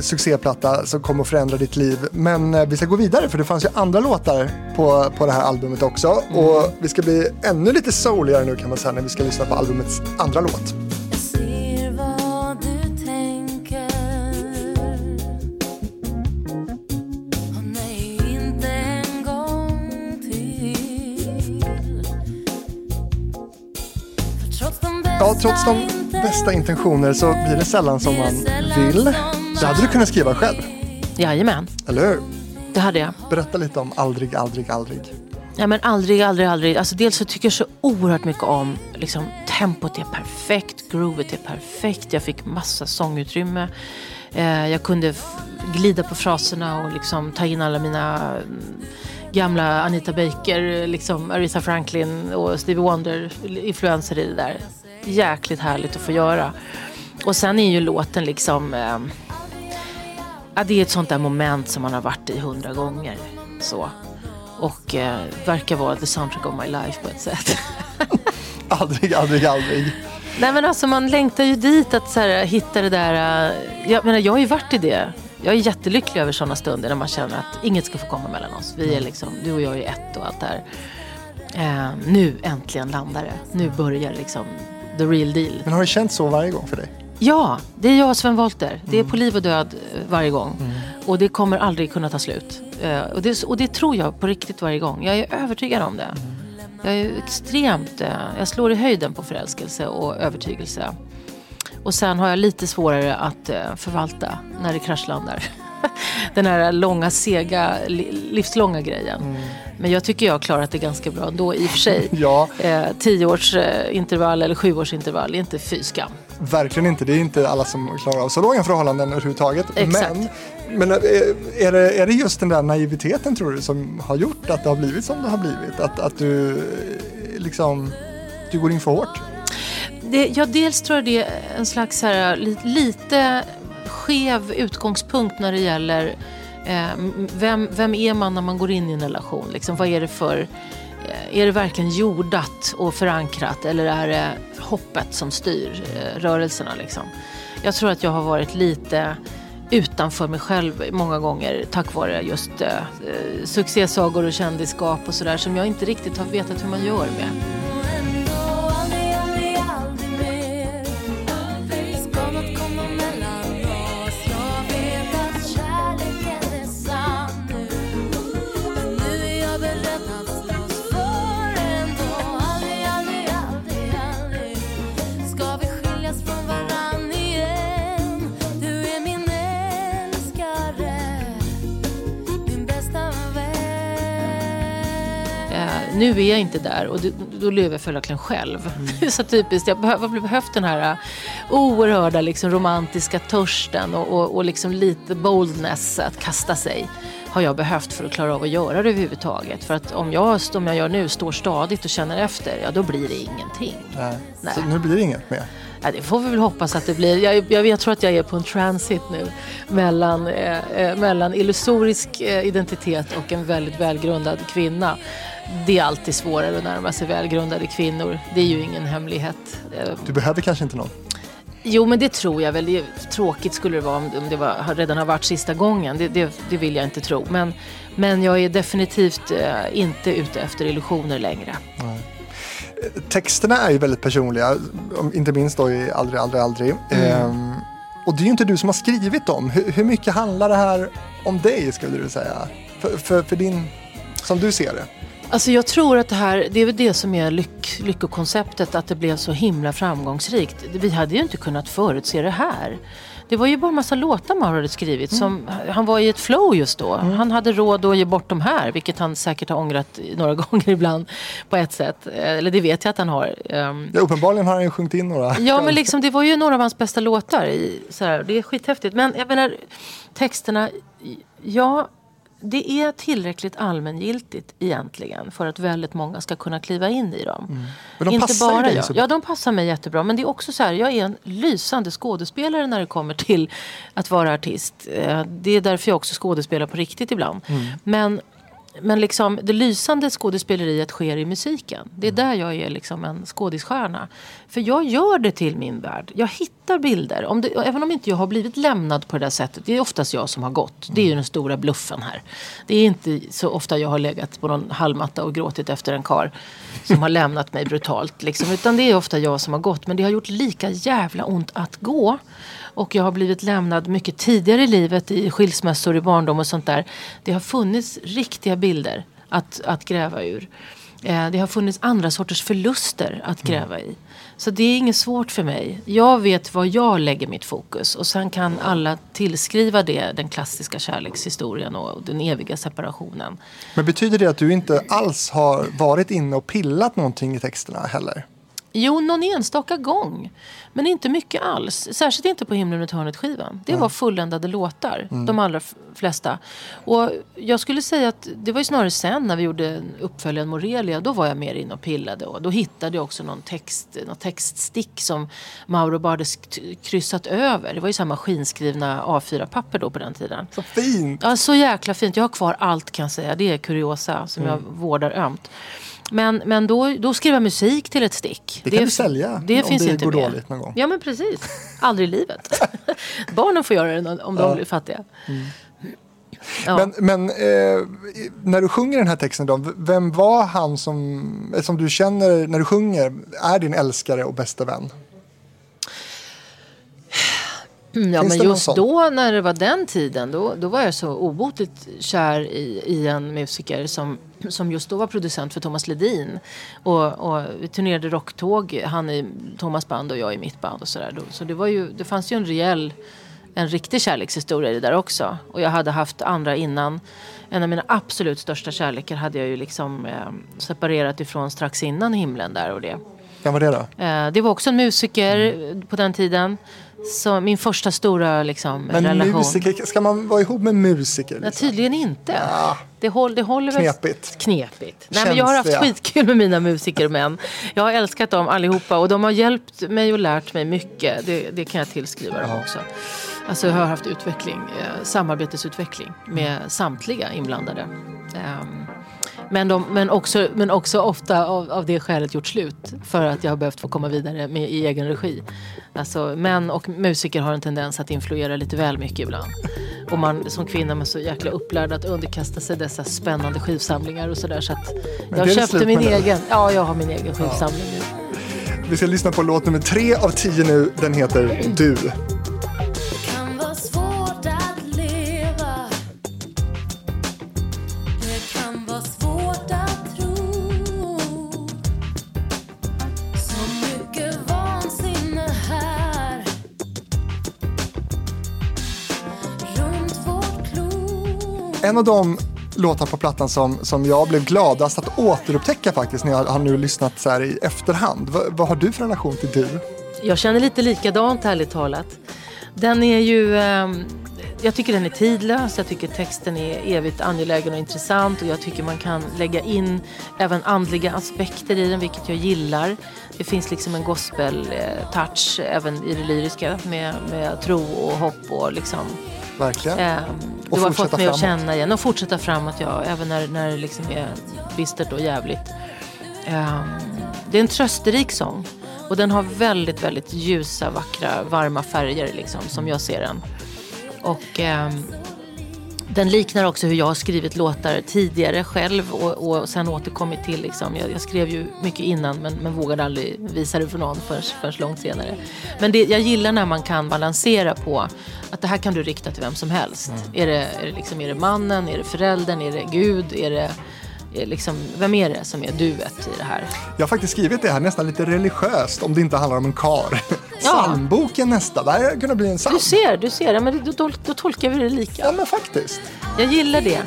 succéplatta som kommer att förändra ditt liv. Men eh, vi ska gå vidare för det fanns ju andra låtar på, på det här albumet också. Och vi ska bli ännu lite souligare nu kan man säga när vi ska lyssna på albumets andra låt. Ja, trots de bästa intentioner så blir det sällan som man vill. Det hade du kunnat skriva själv, Jajamän, eller hur? det hade jag. Berätta lite om Aldrig, aldrig, aldrig. Ja, men aldrig, aldrig, aldrig. Alltså, dels så tycker jag så oerhört mycket om liksom, tempot är perfekt, groovet är perfekt. Jag fick massa sångutrymme. Eh, jag kunde glida på fraserna och liksom, ta in alla mina mm, gamla Anita Baker, liksom, Aretha Franklin och Stevie Wonder-influenser i det där. Jäkligt härligt att få göra. Och sen är ju låten liksom... Eh, Ja, det är ett sånt där moment som man har varit i hundra gånger. Så. Och eh, verkar vara the soundtrack of my life på ett sätt. Aldrig, aldrig, aldrig. Nej men alltså man längtar ju dit att så här, hitta det där. eh, jag menar jag har ju varit i det. Jag är jättelycklig över sådana stunder när man känner att inget ska få komma mellan oss. Vi är liksom, du och jag är ett och allt det här. Eh, nu äntligen landar det. Nu börjar liksom the real deal. Men har det känts så varje gång för dig? Ja, det är jag och Sven Wollter. Det är på liv och död eh, varje gång. Och det kommer aldrig kunna ta slut. Eh, och, det, och det tror jag på riktigt varje gång. Jag är övertygad om det. Jag är extremt... eh, Jag slår i höjden på förälskelse och övertygelse. Och sen har jag lite svårare att förvalta när det kraschlandar. Den här långa, sega, li- livslånga grejen. Men jag tycker jag har klarat det ganska bra ändå i och för sig. Ja. Eh, tio års eh, eller sju års intervall är inte fy skam. verkligen inte. Det är inte alla som klarar av så långa förhållanden överhuvudtaget. Exakt. Men, men är, är, det, är det just den där naiviteten tror du som har gjort att det har blivit som det har blivit? Att, att du eh, liksom, du går in för hårt? Det, ja, dels tror jag det är en slags här, li, lite skev utgångspunkt när det gäller eh, vem, vem är man när man går in i en relation? Liksom, vad är det för... Eh, är det verkligen jordat och förankrat eller är det hoppet som styr eh, rörelserna? Liksom? Jag tror att jag har varit lite utanför mig själv många gånger tack vare just eh, eh, succésagor och kändisskap och sådär som jag inte riktigt har vetat hur man gör med. Nu är jag inte där och då, lever jag följaktligen själv. Det är så typiskt. Jag har behövt den här eh, oerhörda liksom, romantiska törsten och, och, och liksom lite boldness att kasta sig. Har jag behövt för att klara av att göra det överhuvudtaget. För att om jag, som jag gör nu, står stadigt och känner efter, ja då blir det ingenting. Nej. Nej. Så nu blir det inget mer. Ja, det får vi väl hoppas att det blir. Jag, jag, jag tror att jag är på en transit nu mellan, eh, eh, mellan illusorisk eh, identitet och en väldigt välgrundad kvinna. Det är alltid svårare att närma sig välgrundade kvinnor. Det är ju ingen hemlighet. Du behöver kanske inte någon. Jo, men det tror jag väl. Tråkigt skulle det vara om det var, redan har varit sista gången. Det, det, det vill jag inte tro. Men, men jag är definitivt eh, inte ute efter illusioner längre. Texterna är ju väldigt personliga, inte minst då i Aldrig, aldrig, aldrig. Mm. Ehm, och det är ju inte du som har skrivit dem. Hur, hur mycket handlar det här om dig skulle du säga? För, för, för din, som du ser det. Alltså jag tror att det här, det är väl det som är lyck, lyckokonceptet, att det blev så himla framgångsrikt. Vi hade ju inte kunnat förutse det här. Det var ju bara en massa låtar man hade skrivit. Som, han var i ett flow just då. Han hade råd att ge bort de här, vilket han säkert har ångrat några gånger ibland på ett sätt. Eller det vet jag att han har. Ehm, Ja, uppenbarligen har han ju sjungit in några. Ja, men liksom, det var ju några av hans bästa låtar. I, så här, det är skithäftigt. Men jag menar, texterna, ja, det är tillräckligt allmängiltigt egentligen för att väldigt många ska kunna kliva in i dem. Mm. Men de passar ju dig jag. så- Ja, de passar mig jättebra. Men det är också så här, jag är en lysande skådespelare när det kommer till att vara artist. Eh, Det är därför jag också skådespelar på riktigt ibland. Mm. Men men liksom, det lysande skådespeleriet sker i musiken. Det är där jag är liksom en skådisstjärna. För jag gör det till min värld. Jag hittar bilder. Om det, även om inte jag har blivit lämnad på det där sättet. Det är oftast jag som har gått. Det är ju den stora bluffen här. Det är inte så ofta jag har legat på någon hallmatta och gråtit efter en kar som har lämnat mig brutalt. Liksom. Utan det är ofta jag som har gått. Men det har gjort lika jävla ont att gå. Och jag har blivit lämnad mycket tidigare i livet i skilsmässor i barndom och sånt där. Det har funnits riktiga bilder att, att gräva ur. Eh, det har funnits andra sorters förluster att gräva i. Så det är inget svårt för mig. Jag vet var jag lägger mitt fokus. Och sen kan alla tillskriva det den klassiska kärlekshistorien och den eviga separationen. Men betyder det att du inte alls har varit inne och pillat någonting i texterna heller? Jo, någon enstaka gång. Men inte mycket alls. Särskilt inte på Himlen runt hörnet-skivan. Det var fulländade låtar, de allra flesta. Och jag skulle säga att det var ju snarare sen när vi gjorde uppföljaren Morelia. Då var jag mer inne och pillade. Och då hittade jag också någon text, någon textstick som Mauro bara hade kryssat över. Det var ju så här maskinskrivna A4-papper då på den tiden. Så fint! Ja, så jäkla fint. Jag har kvar allt kan jag säga. Det är kuriosa som jag vårdar ömt. Men, men då, då jag musik till ett stick. Det kan du sälja det om finns det inte går med. dåligt någon gång. Ja men precis. Aldrig i livet. Barnen får göra det om de blir fattiga. Ja. Men, men eh, när du sjunger den här texten då, vem var han som, som du känner när du sjunger är din älskare och bästa vän? Mm, ja, Finns men just sån? då när det var den tiden då, då var jag så obotligt kär i, i en musiker som, som just då var producent för Thomas Ledin. Och, och vi turnerade rocktåg, han i Thomas band och jag i mitt band och sådär. Så det, var ju, det fanns ju en rejäl, en riktig kärlekshistoria i det där också. Och jag hade haft andra innan. En av mina absolut största kärlekar hade jag ju liksom eh, separerat ifrån strax innan himlen där och det. Vem var det då? Eh, det var också en musiker eh, på den tiden. Så min första stora liksom, Men relation. musiker, ska man vara ihop med musiker? Ja, Liksom? tydligen inte. Ja. Det, håll, det håller väl... Knepigt. Knepigt. Nej, men jag har haft skitkul med mina musikermän. Jag har älskat dem allihopa och de har hjälpt mig och lärt mig mycket. Det, det kan jag tillskriva dem också. Alltså jag har haft utveckling, eh, samarbetesutveckling med samtliga inblandade. Ehm, men, de, men, också, men också ofta av, av det skälet gjort slut för att jag har behövt få komma vidare med, i egen regi. Alltså, män och musiker har en tendens att influera lite väl mycket ibland. Och man som kvinna är så jäkla upplärd att underkasta sig dessa spännande skivsamlingar och sådär. Så att är jag köpte min egen. Ja, jag har min egen skivsamling nu. Vi ska lyssna på låt nummer tre av tio nu. Den heter Du. En av de låtar på plattan som, som jag blev gladast att återupptäcka faktiskt när jag har nu lyssnat så här i efterhand. V vad har du för relation till Du? Jag känner lite likadant ärligt talat. Den är ju... Eh, jag tycker den är tidlös, jag tycker texten är evigt angelägen och intressant och jag tycker man kan lägga in även andliga aspekter i den, vilket jag gillar. Det finns liksom en gospel-touch eh, även i det lyriska med, med tro och hopp och liksom Verkligen. Och du har fått mig att framåt. känna igen och fortsätta framåt, ja. Även när, när det liksom är bistert och jävligt. Ehm, det är en trösterik sång. Och den har väldigt, väldigt ljusa, vackra, varma färger liksom, som jag ser den. Och ehm, den liknar också hur jag har skrivit låtar tidigare själv och, och sen återkommit till. Liksom. Jag, jag skrev ju mycket innan men, men vågade aldrig visa det för någon förrän, förrän långt senare. Men det, jag gillar när man kan balansera på att det här kan du rikta till vem som helst. Är, det, är, det liksom, är det mannen, är det föräldern, är det Gud, är det liksom, vem är det som är duet i det här? Jag har faktiskt skrivit det här nästan lite religiöst om det inte handlar om en kar. Psalmboken nästa, det här kunde bli en psalm. Du ser, du ser, ja, men då, då, då tolkar vi det lika. Ja men faktiskt. Jag gillar det.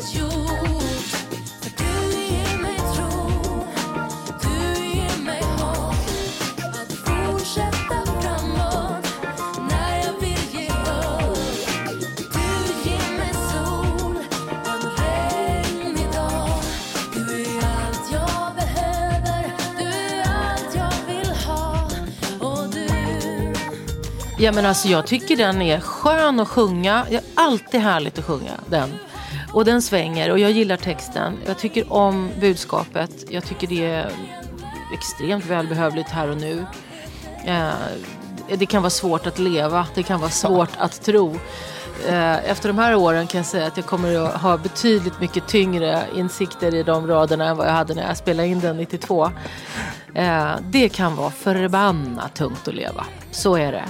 Ja men alltså jag tycker den är skön att sjunga. Det är alltid härligt att sjunga den. Och den svänger och jag gillar texten. Jag tycker om budskapet. Jag tycker det är extremt välbehövligt här och nu. Eh, det kan vara svårt att leva. Det kan vara svårt att tro. Eh, Efter de här åren kan jag säga att jag kommer att ha betydligt mycket tyngre insikter i de raderna än vad jag hade när jag spelade in den 92. Eh, Det kan vara förbannat tungt att leva. Så är det.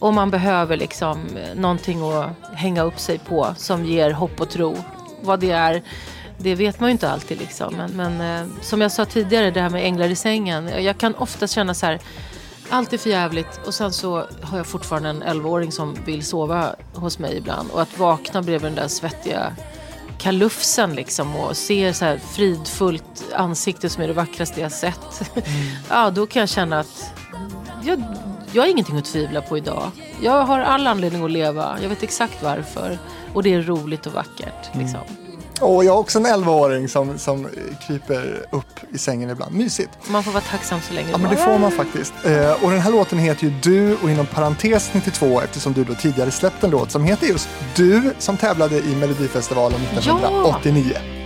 Och man behöver liksom eh, någonting att hänga upp sig på som ger hopp och tro. Vad det är, det vet man ju inte alltid liksom. Men, men eh, som jag sa tidigare, det här med änglar i sängen. Jag kan ofta känna så här, allt är för jävligt och sen så har jag fortfarande en 11-åring som vill sova hos mig ibland. Och att vakna bredvid den där svettiga kalufsen liksom och se så här fridfullt ansikte som är det vackraste jag sett. ja, då kan jag känna att jag, jag har ingenting att tvivla på idag. Jag har all anledning att leva. Jag vet exakt varför. Och det är roligt och vackert. Liksom. Och jag har också en 11-åring som, som kryper upp i sängen ibland. Mysigt. Man får vara tacksam så länge Ja men det får man faktiskt. Eh, och den här låten heter ju Du och inom parentes 92 eftersom du då tidigare släppt en låt som heter just Du som tävlade i Melodifestivalen 1989. Det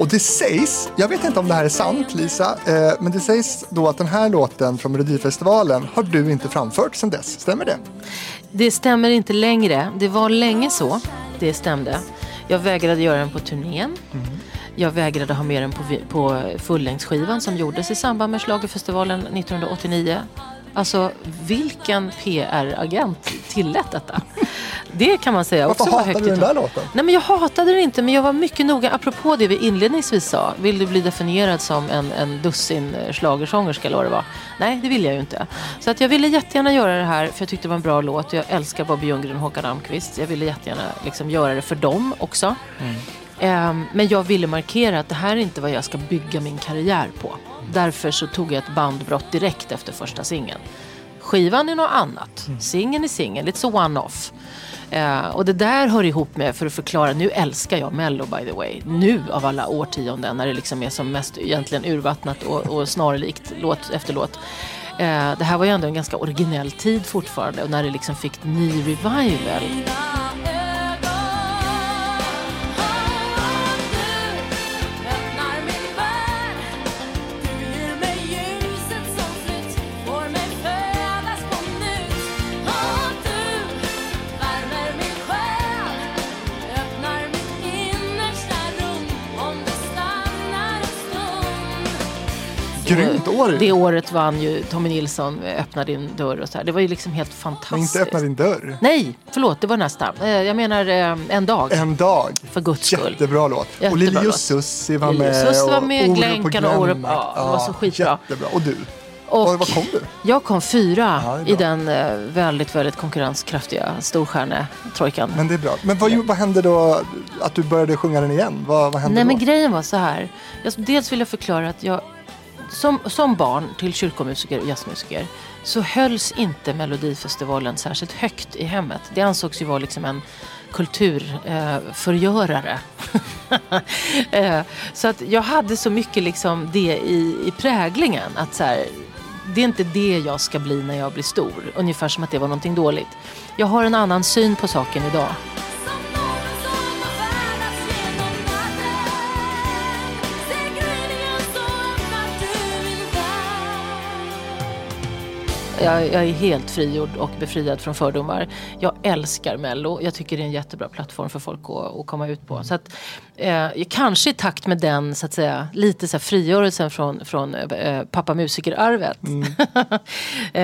Och det sägs, jag vet inte om det här är sant Lisa, eh, men det sägs då att den här låten från Melodifestivalen har du inte framfört sedan dess. Stämmer det? Det stämmer inte längre. Det var länge så. Det stämde. Jag vägrade göra den på turnén. Jag vägrade ha med den på, på fullängdsskivan som gjordes i samband med Schlagerfestivalen 1989. Alltså vilken PR-agent tillät detta? Det kan man säga Varför också var hatar högt du den där låten? Nej men jag hatade det inte men jag var mycket noga, apropå det vi inledningsvis sa. Vill du bli definierad som en, en dussin eh, schlagersångerska eller vad det var? Nej det vill jag ju inte. Så att jag ville jättegärna göra det här för jag tyckte det var en bra låt. Jag älskar Bobby Ljunggren och Håkan Almqvist. Jag ville jättegärna liksom göra det för dem också. Ehm, men jag ville markera att det här är inte vad jag ska bygga min karriär på. Därför så tog jag ett bandbrott direkt efter första singeln. Skivan är något annat. Singeln är singeln. It's a one-off. Eh, och det där hör ihop med, för att förklara, nu älskar jag Mello by the way. Nu av alla årtionden när det liksom är som mest egentligen urvattnat och, och snarlikt låt efter låt. Eh, det här var ju ändå en ganska originell tid fortfarande och när det liksom fick ny revival. År. Det året vann ju Tommy Nilsson eh, Öppna din dörr och så här. Det var ju liksom helt Men fantastiskt. inte öppna din dörr. Nej, förlåt, det var nästa. Eh, Jag menar eh, En dag. En dag. För guds skull. Jättebra låt. och Jättebra Lili låt. Sussi var Lili med. Sussi var och med, Glänkan och Orup. Ja, det var så skitbra. Jättebra. Och du? Och Var, var kom du? jag kom fyra Ja, i den väldigt, väldigt konkurrenskraftiga storstjärnetrojkan. Men det är bra. Men vad, vad hände då att du började sjunga den igen? Vad, vad hände Nej då? men grejen var så här. Jag, dels vill jag förklara att jag som, som barn till kyrkomusiker och jazzmusiker så hölls inte Melodifestivalen särskilt högt i hemmet. Det ansågs ju vara liksom en kulturförgörare. Eh, eh, så att jag hade så mycket liksom det i, i präglingen. Att så här, det är inte det jag ska bli när jag blir stor. Ungefär som att det var någonting dåligt. Jag har en annan syn på saken idag. Jag, jag är helt frigjord och befriad från fördomar. Jag älskar Mello. Jag tycker det är en jättebra plattform för folk att, att komma ut på. Så att, eh, kanske i takt med den så att säga, lite så här frigörelsen från, från eh, pappa musikerarvet. eh,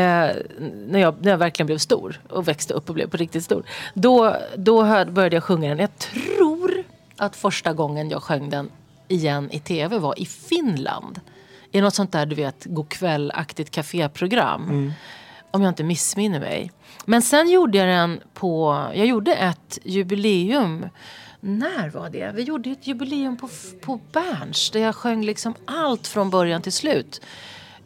när, jag, när jag verkligen blev stor och växte upp och blev på riktigt stor. Då, då hör, började jag sjunga den. Jag tror att första gången jag sjöng den igen i tv var i Finland. I något sånt där du vet godkväll-aktigt kaféprogram. Om jag inte missminner mig. Men sen gjorde jag den på, jag gjorde ett jubileum. När var det? Vi gjorde ett jubileum på, på Berns. Där jag sjöng liksom allt från början till slut.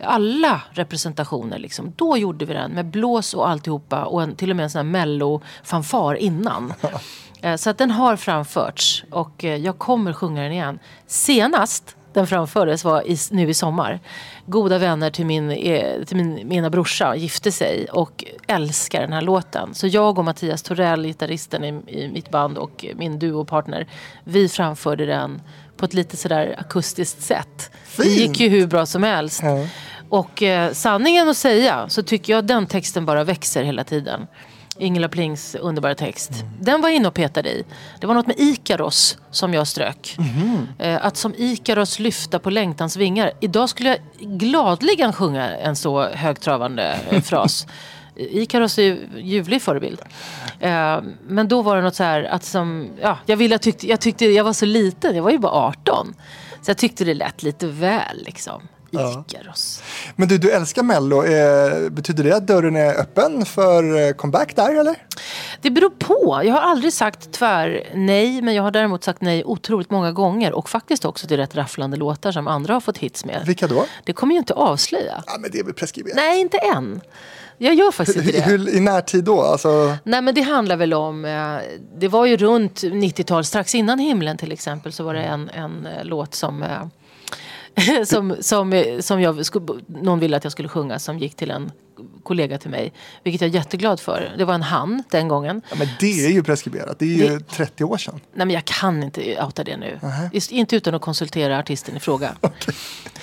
Alla representationer liksom. Då gjorde vi den med blås och alltihopa. Och en, till och med en sån här mello-fanfar innan. Eh, Så att den har framförts och eh, jag kommer sjunga den igen. Senast den framfördes var i, nu i sommar. Goda vänner till min, eh, till min mina brorsa gifte sig och älskar den här låten. Så jag och Mattias Torell, gitarristen i, i mitt band och min duopartner, vi framförde den på ett lite sådär akustiskt sätt. Det Fint. gick ju hur bra som helst. Ja. Och eh, sanningen att säga så tycker jag att den texten bara växer hela tiden. Ingela Plings underbara text. Den var jag inne och petade i. Det var något med Ikaros som jag strök. Eh, att som Ikaros lyfta på längtans vingar. Idag skulle jag gladligen sjunga en så högtravande eh, fras. Ikaros är ju ljuvlig förebild. Eh, men då var det något så här att som, ja, jag, ville, jag, tyckte, jag tyckte jag var så liten, jag var ju bara 18. Så jag tyckte det lät lite väl liksom. Ja. Ikaros. Men du, du älskar Mello. Eh, betyder det att dörren är öppen för eh, comeback där eller? Det beror på. Jag har aldrig sagt tvär nej, men jag har däremot sagt nej otroligt många gånger. Och faktiskt också till rätt rafflande låtar som andra har fått hits med. Vilka då? Det kommer ju inte avslöja. Ja, men det är väl preskriberat. Nej, inte än. Jag gör faktiskt inte det. hur, I närtid då? Alltså, Nej men det handlar väl om, eh, det var ju runt 90-tal, strax innan himlen till exempel så var det en, en eh, låt som som, som, som jag, någon ville att jag skulle sjunga som gick till en kollega till mig. Vilket jag är jätteglad för. Det var en han den gången. ja, men det är ju preskriberat. Det är ju Det- 30 år sedan. Nej men jag kan inte outa det nu. Just, inte utan att konsultera artisten i fråga.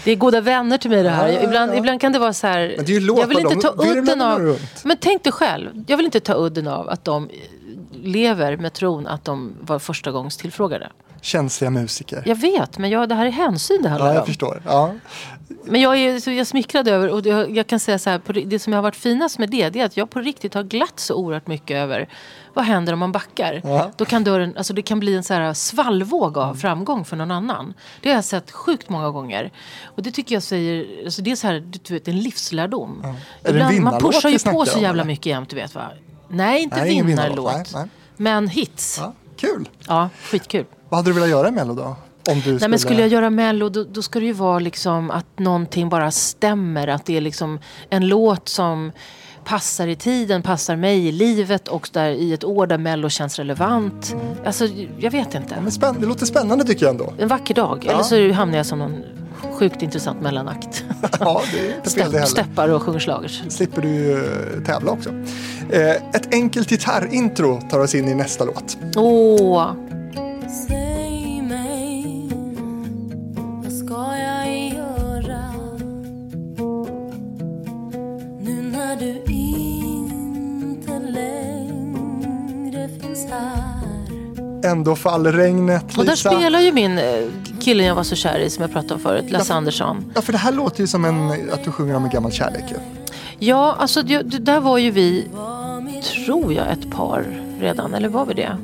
Det är goda vänner till mig det här. Ja, ibland, ja. ibland kan det vara så här. Men det är ju jag vill inte ta udden av. runt. Men tänk dig själv. Jag vill inte ta udden av att de lever med tron att de var första gångs tillfrågade. Känsliga musiker. Jag vet, men jag, det här är hänsyn det handlar Ja, jag om. förstår. Ja. Men jag är, så jag smickrad över, och det, jag kan säga så här, på, det som har varit finast med det, det är att jag på riktigt har glatt så oerhört mycket över vad händer om man backar? Ja. Då kan dörren, alltså det kan bli en så här svallvåg av framgång för någon annan. Det har jag sett sjukt många gånger. Och det tycker jag säger, alltså det är så här, du vet, en livslärdom. En Ibland, man pushar ju på så jävla eller? mycket jämt, du vet va? Nej, inte Nej, vinnarlåt. Nej, nej. Men hits. Ja, kul. Ja, skitkul. Vad hade du velat göra i Mello då? Om du Nej, men skulle jag göra Mello då, då ska det ju vara liksom att någonting bara stämmer. Att det är liksom en låt som passar i tiden, passar mig i livet och där i ett år där Mello känns relevant. Alltså, jag vet inte. Men spänn- det låter spännande tycker jag ändå. En vacker dag. Eller så hamnar jag som någon sjukt intressant mellanakt. Ja, det är inte fel det Stepp, heller. steppar och sjunger schlagers. slipper du ju eh, tävla också. Eh, ett enkelt gitarrintro tar oss in i nästa låt. Åh, Säg mig, vad ska jag göra nu när du inte längre finns här? Ändå faller regnet, och där Lisa. spelar ju min eh, killen jag var så kär i som jag pratade om förut, Lasse Andersson. Ja, för det här låter ju som en, att du sjunger om en gammal kärlek. ju. Ja, alltså det, det där var ju vi, tror jag, ett par redan. Eller var vi det?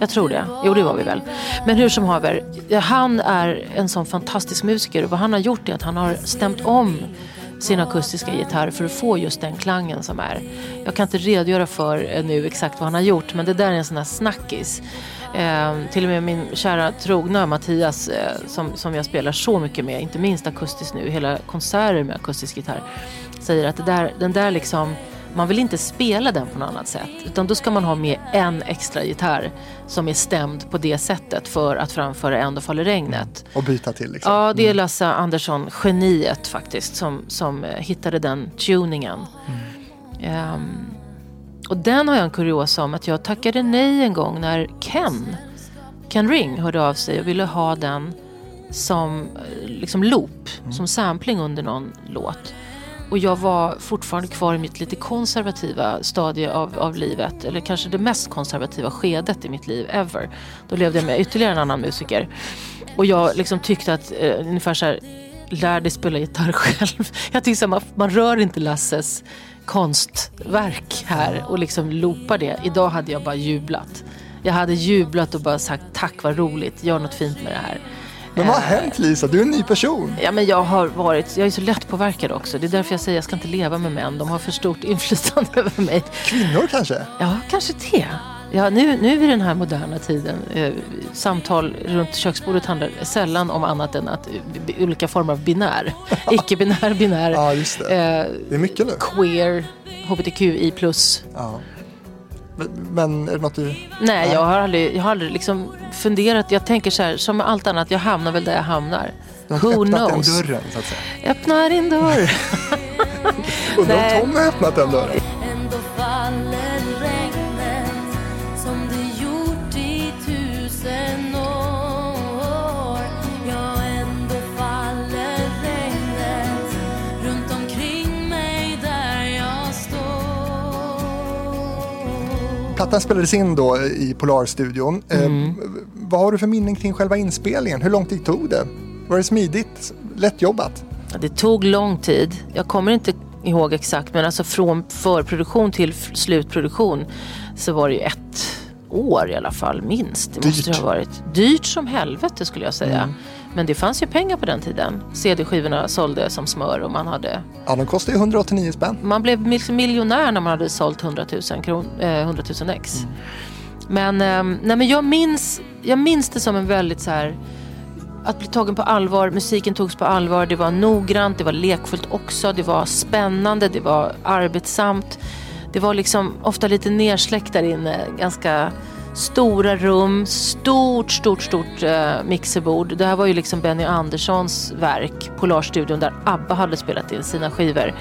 Jag tror det. Jo, det var vi väl. Men hur som haver, ja, han är en sån fantastisk musiker. Och vad han har gjort är att han har stämt om sin akustiska gitarr för att få just den klangen som är. Jag kan inte redogöra för eh, nu exakt vad han har gjort, men det där är en sån här snackis. Eh, till och med min kära trogna Mattias eh, som, som jag spelar så mycket med, inte minst akustiskt nu, hela konserter med akustisk gitarr, säger att det där, den där liksom, man vill inte spela den på något annat sätt. Utan då ska man ha med en extra gitarr som är stämd på det sättet för att framföra Ändå faller regnet. Och byta till liksom. Ja, det är Lasse Andersson, geniet faktiskt, som, som eh, hittade den tuningen. Ehm, och den har jag en kuriosa om att jag tackade nej en gång när Ken, Ken Ring hörde av sig och ville ha den som eh, liksom loop, som sampling under någon låt. Och jag var fortfarande kvar i mitt lite konservativa stadie av, av livet. Eller kanske det mest konservativa skedet i mitt liv ever. Då levde jag med ytterligare en annan musiker. Och jag liksom tyckte att, eh, ungefär så här, lär dig spela gitarr själv. Jag tyckte så här, man, man rör inte Lasses konstverk här och liksom loopar det. Idag hade jag bara jublat. Jag hade jublat och bara sagt tack vad roligt, gör något fint med det här. Men vad har Eh, hänt Lisa? Du är en ny person. Ja, men jag har varit, jag är så lätt påverkad också. Det är därför jag säger att jag ska inte leva med män. De har för stort inflytande över mig. Kvinnor kanske? Ja, kanske det. Ja, nu, nu i den här moderna tiden, eh, samtal runt köksbordet handlar sällan om annat än att eh, b- olika former av binär. Icke-binär, binär, Ja, just det. eh, Det är mycket nu. queer, hbtqi+. Ja. Men, är det något du... Nej, jag har aldrig, jag har aldrig liksom funderat. Jag tänker så här, som med allt annat, jag hamnar väl där jag hamnar. Du har Who öppnat knows? den dörren så att säga. Öppna din dörr. Undrar om. Tom har öppnat den dörren? Plattan spelades in då i Polarstudion. Mm. Eh, vad har du för minnen kring själva inspelningen? Hur lång tid tog det? Var det smidigt? Lätt jobbat? Det tog lång tid. Jag kommer inte ihåg exakt men alltså från förproduktion till slutproduktion så var det ju ett år i alla fall minst. Det måste Dyrt. ha varit. Dyrt som helvete skulle jag säga. Men det fanns ju pengar på den tiden. CD-skivorna sålde som smör och man hade Ja, de kostar ju 189 spänn. man blev miljonär när man hade sålt 100 000, kron, eh, 100 000 ex. Men, ehm, nej, men jag, minns, jag minns det som en väldigt så här att bli tagen på allvar, musiken togs på allvar, det var noggrant, det var lekfullt också, det var spännande, det var arbetsamt. Det var liksom ofta lite nersläckt där inne, ganska stora rum, stort, stort, stort eh, mixerbord. Det här var ju liksom Benny Anderssons verk, Polarstudion, där ABBA hade spelat in sina skivor.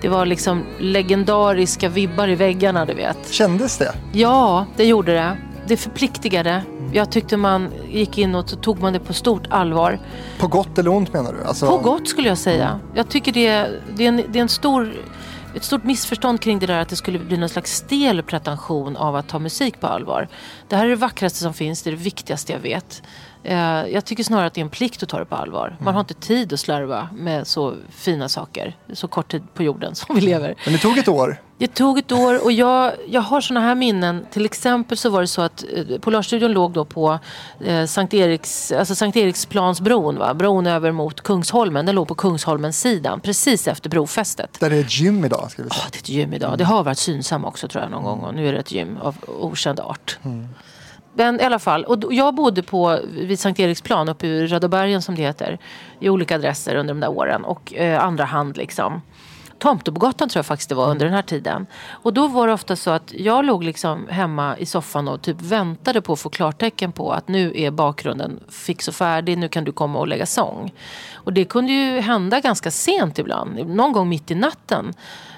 Det var liksom legendariska vibbar i väggarna, du vet. Kändes det? Ja, det gjorde det. Det förpliktigade. Jag tyckte man gick in och tog man det på stort allvar. På gott eller ont menar du? Alltså, På gott skulle jag säga. Jag tycker det, det, är, en, det är en stor, ett stort missförstånd kring det där att det skulle bli någon slags stel pretension av att ta musik på allvar. Det här är det vackraste som finns, det är det viktigaste jag vet. Eh, jag tycker snarare att det är en plikt att ta det på allvar. Man har inte tid att slarva med så fina saker. Så kort tid på jorden som vi lever. Men det tog ett år. Det tog ett år och jag, jag har såna här minnen. Till exempel så var det så att eh, Polarstudion låg då på eh, Sankt, Eriks, alltså Sankt Eriksplansbron. Va? Bron över mot Kungsholmen. Den låg på Kungsholmens sidan precis efter brofästet. Där det är ett gym idag. Ska vi säga. Ja, det är ett gym idag. Det har varit Synsam också tror jag någon gång. Och nu är det ett gym av okänd art. Men i alla fall, och då- jag bodde på, vid Sankt Eriksplan uppe i Rödabergen som det heter. I olika adresser under de där åren. Och eh, andra hand liksom. Tomtebogatan tror jag faktiskt det var under den här tiden. Och då var det ofta så att jag låg liksom hemma i soffan och typ väntade på att få klartecken på att nu är bakgrunden fix och färdig, nu kan du komma och lägga sång. Och det kunde ju hända ganska sent ibland, någon gång mitt i natten.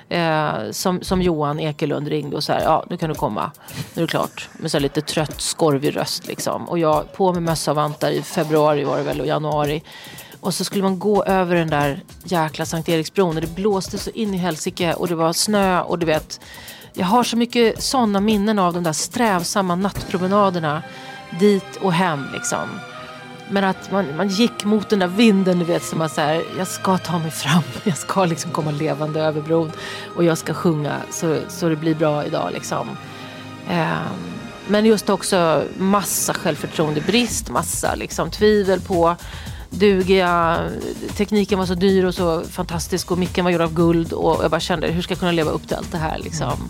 Eh, som, som Johan Ekelund ringde och sa ja nu kan du komma, nu är det klart. Med så lite trött skorvig röst liksom. Och jag på med mössa och vantar i februari var det väl och januari. Och så skulle man gå över den där jäkla Sankt Eriksbron och det blåste så in i helsike och det var snö och du vet. Jag har så mycket sådana minnen av de där strävsamma nattpromenaderna dit och hem liksom. Men att man, man gick mot den där vinden, du vet, som man så här, jag ska ta mig fram, jag ska liksom komma levande över bron och jag ska sjunga så, så det blir bra idag liksom. Um, men just också massa självförtroendebrist, massa liksom tvivel på duger jag? Tekniken var så dyr och så fantastisk och micken var gjord av guld och jag bara kände hur ska jag kunna leva upp till allt det här liksom.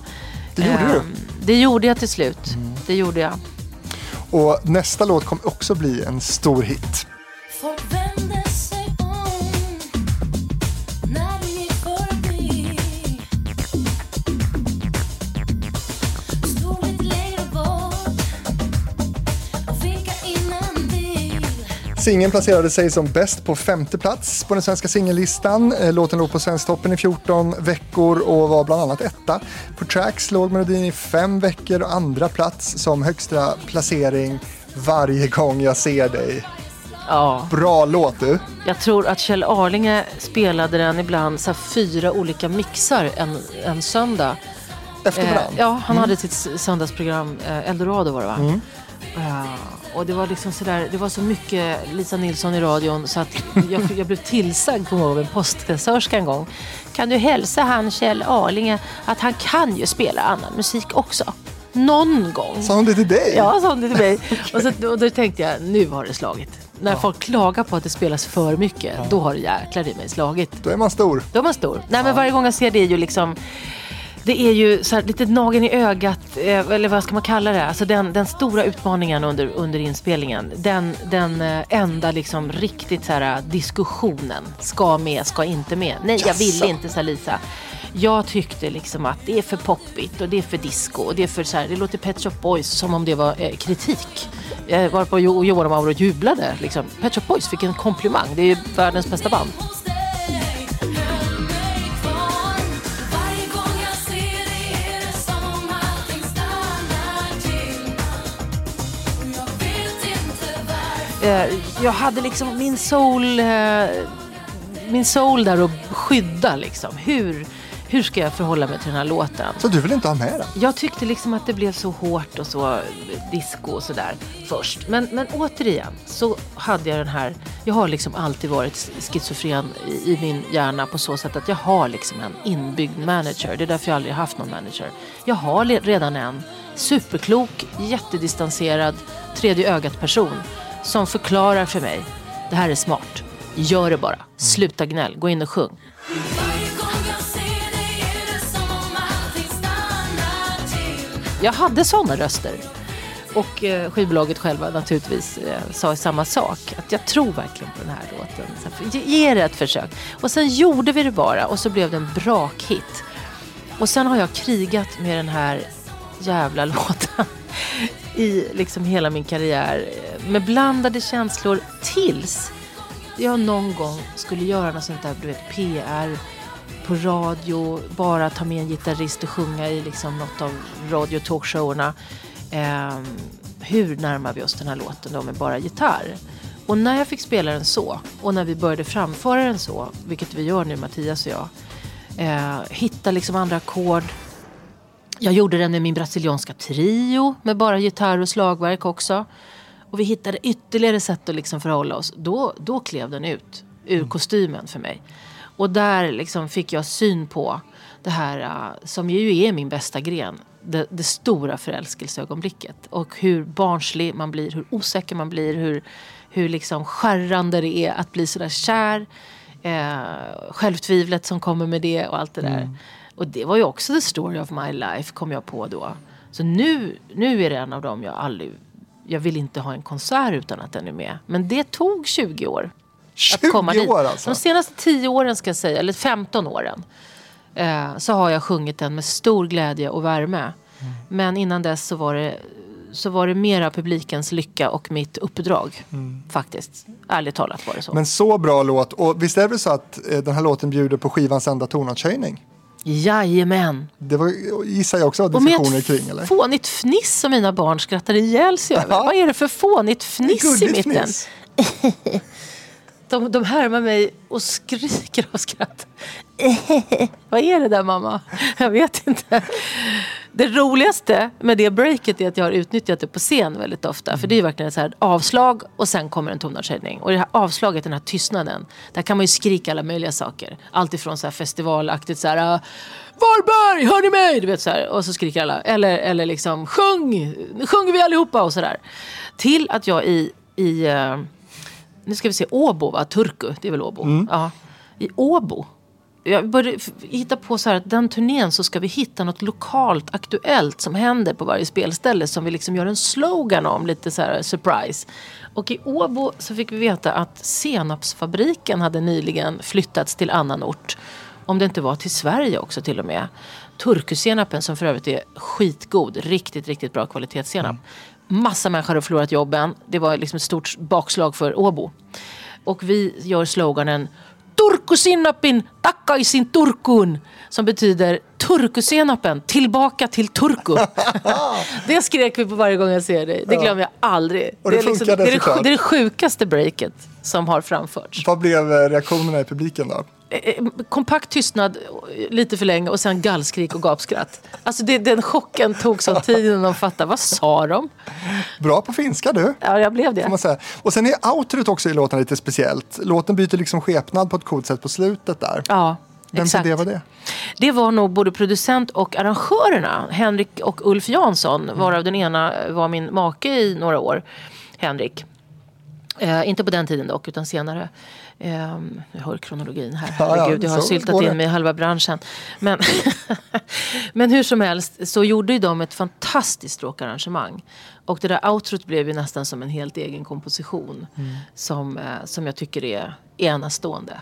Det gjorde du. Ehm, Det gjorde jag till slut. Det gjorde jag. Och nästa låt kommer också bli en stor hit. Singeln placerade sig som bäst på femte plats på den svenska singellistan. Eh, Låten låg på Svensktoppen i 14 veckor och var bland annat etta. På Tracks låg melodin i fem veckor och andra plats som högsta placering varje gång jag ser dig. Ja. Bra låt du. Jag tror att Kjell Arlinge spelade den ibland så fyra olika mixar en, en söndag. Efter Eh, varandra. ja, han hade sitt söndagsprogram, eh, Eldorado var det va? Eh, och det var liksom sådär, det var så mycket Lisa Nilsson i radion så att jag, jag blev tillsagd på av en postkassörska en gång. Kan du hälsa han Kjell Arlinge att han kan ju spela annan musik också? Någon gång. Sa hon det till dig? Ja, sa hon det till mig. Och, så, och då tänkte jag, nu har det slagit. När folk klagar på att det spelas för mycket, då har det jäklar i mig slagit. Då är man stor. Då är man stor. Nej, men varje gång jag ser det är ju liksom det är ju så här, lite nageln i ögat, eh, eller vad ska man kalla det? Alltså den, den stora utmaningen under, under inspelningen. Den, den eh, enda liksom riktigt så här, diskussionen. Ska med, ska inte med. Nej, jag Jaså? inte, sa Lisa. Jag tyckte liksom att det är för poppigt och det är för disco och det är för så här, det låter Pet Shop Boys som om det var eh, kritik. Eh, varpå jo, Johan och Mauro jublade. Liksom. Pet Shop Boys fick en komplimang. Det är ju världens bästa band. Eh, jag hade liksom min soul, eh, min soul där att skydda liksom. Hur, hur ska jag förhålla mig till den här låten? Så du vill inte ha med den? Jag tyckte liksom att det blev så hårt och så disco och sådär först. Men, men återigen så hade jag den här, jag har liksom alltid varit schizofren i, i min hjärna på så sätt att jag har liksom en inbyggd manager. Det är därför jag aldrig har haft någon manager. Jag har redan en superklok, jättedistanserad, tredje ögat person som förklarar för mig, det här är smart. Gör det bara. Sluta gnäll. Gå in och sjung. Jag hade sådana röster. Och eh, skivbolaget själva naturligtvis eh, sa samma sak. Att jag tror verkligen på den här låten. Så, ge det ett försök. Och sen gjorde vi det bara och så blev det en brakhit. Och sen har jag krigat med den här jävla låten i liksom hela min karriär. Eh, med blandade känslor tills jag någon gång skulle göra något sånt där, du vet, PR på radio, bara ta med en gitarrist och sjunga i liksom något av radio talkshowerna. Eh, hur närmar vi oss den här låten då med bara gitarr? Och när jag fick spela den så och när vi började framföra den så, vilket vi gör nu Mattias och jag, eh, hitta liksom andra ackord. Jag gjorde den med min brasilianska trio med bara gitarr och slagverk också. och vi hittade ytterligare sätt att liksom förhålla oss. Då, då klev den ut ur kostymen för mig. Och där liksom fick jag syn på det här uh, som ju är min bästa gren. Det, det stora förälskelseögonblicket. Och hur barnslig man blir, hur osäker man blir, hur, hur liksom skärrande det är att bli sådär kär. Eh, självtvivlet som kommer med det och allt det där. Och det var ju också the story of my life kom jag på då. Så nu, nu är det en av dem jag aldrig... Jag vill inte ha en konsert utan att den är med. Men det tog 20 år. 20 att komma dit. år alltså? De senaste 10 åren ska jag säga, eller 15 åren. Eh, så har jag sjungit den med stor glädje och värme. Mm. Men innan dess så var det så var det mera publikens lycka och mitt uppdrag. Faktiskt. Ärligt talat var det så. Mm. Men så bra låt. Och visst är det så att eh, den här låten bjuder på skivans enda tonartshöjning? Jajamän. Det var, gissar jag också diskussioner kring, eller? fånigt fniss som mina barn skrattar ihjäl sig över. Vad är det för fånigt fniss i mitten? fniss. De, de härmar mig och skriker av skratt. Vad är det där mamma? Jag vet inte. Det roligaste med det breaket är att jag har utnyttjat det på scen väldigt ofta. För det är ju verkligen ett avslag och sen kommer en tonartshöjning. Och det här avslaget, den här tystnaden. Där kan man ju skrika alla möjliga saker. Allt ifrån så här festivalaktigt så här. Ah, Varberg, hör ni mig? Du vet så här. Och så skriker alla. Eller, eller liksom sjung, nu sjunger vi allihopa och sådär. Till att jag i, i eh, nu ska vi se, Åbo va? Turku, det är väl Åbo? Ja. I Åbo. Jag började hitta på så här att den turnén så ska vi hitta något lokalt aktuellt som händer på varje spelställe som vi liksom gör en slogan om, lite så här surprise. Och i Åbo så fick vi veta att senapsfabriken hade nyligen flyttats till annan ort. Om det inte var till Sverige också till och med. Turkusenapen som för övrigt är skitgod, riktigt, riktigt bra kvalitetssenap. Massa människor har förlorat jobben. Det var liksom ett stort bakslag för Åbo. Och vi gör sloganen Turkusinnapin takaisin Turkuun. Som betyder Turkusenapen tillbaka till Turku. det skrek vi på varje gång jag ser dig. Det glömmer jag aldrig. Och det är, liksom, det, är det, det är det sjukaste breaket som har framförts. Vad blev eh, reaktionerna i publiken då? Eh, kompakt tystnad eh, lite för länge och sen gallskrik och gapskratt. Alltså det, den chocken tog sån tid innan de fattade. Vad sa de? Bra på finska du. Ja, jag blev det. Och sen är outrot också i låten lite speciellt. Låten byter liksom skepnad på ett coolt sätt på slutet där. Ja, Vem exakt. det var det? Det var nog både producent och arrangörerna. Henrik och Ulf Jansson. Varav den ena var min make i några år. Henrik. Eh, inte på den tiden dock, utan senare. Eh, jag hör kronologin här. Ja, Herregud, jag har syltat in mig i halva branschen. Men, men hur som helst så gjorde ju de ett fantastiskt stråkarrangemang. Och det där outrot blev ju nästan som en helt egen komposition. Som, eh, som jag tycker är enastående.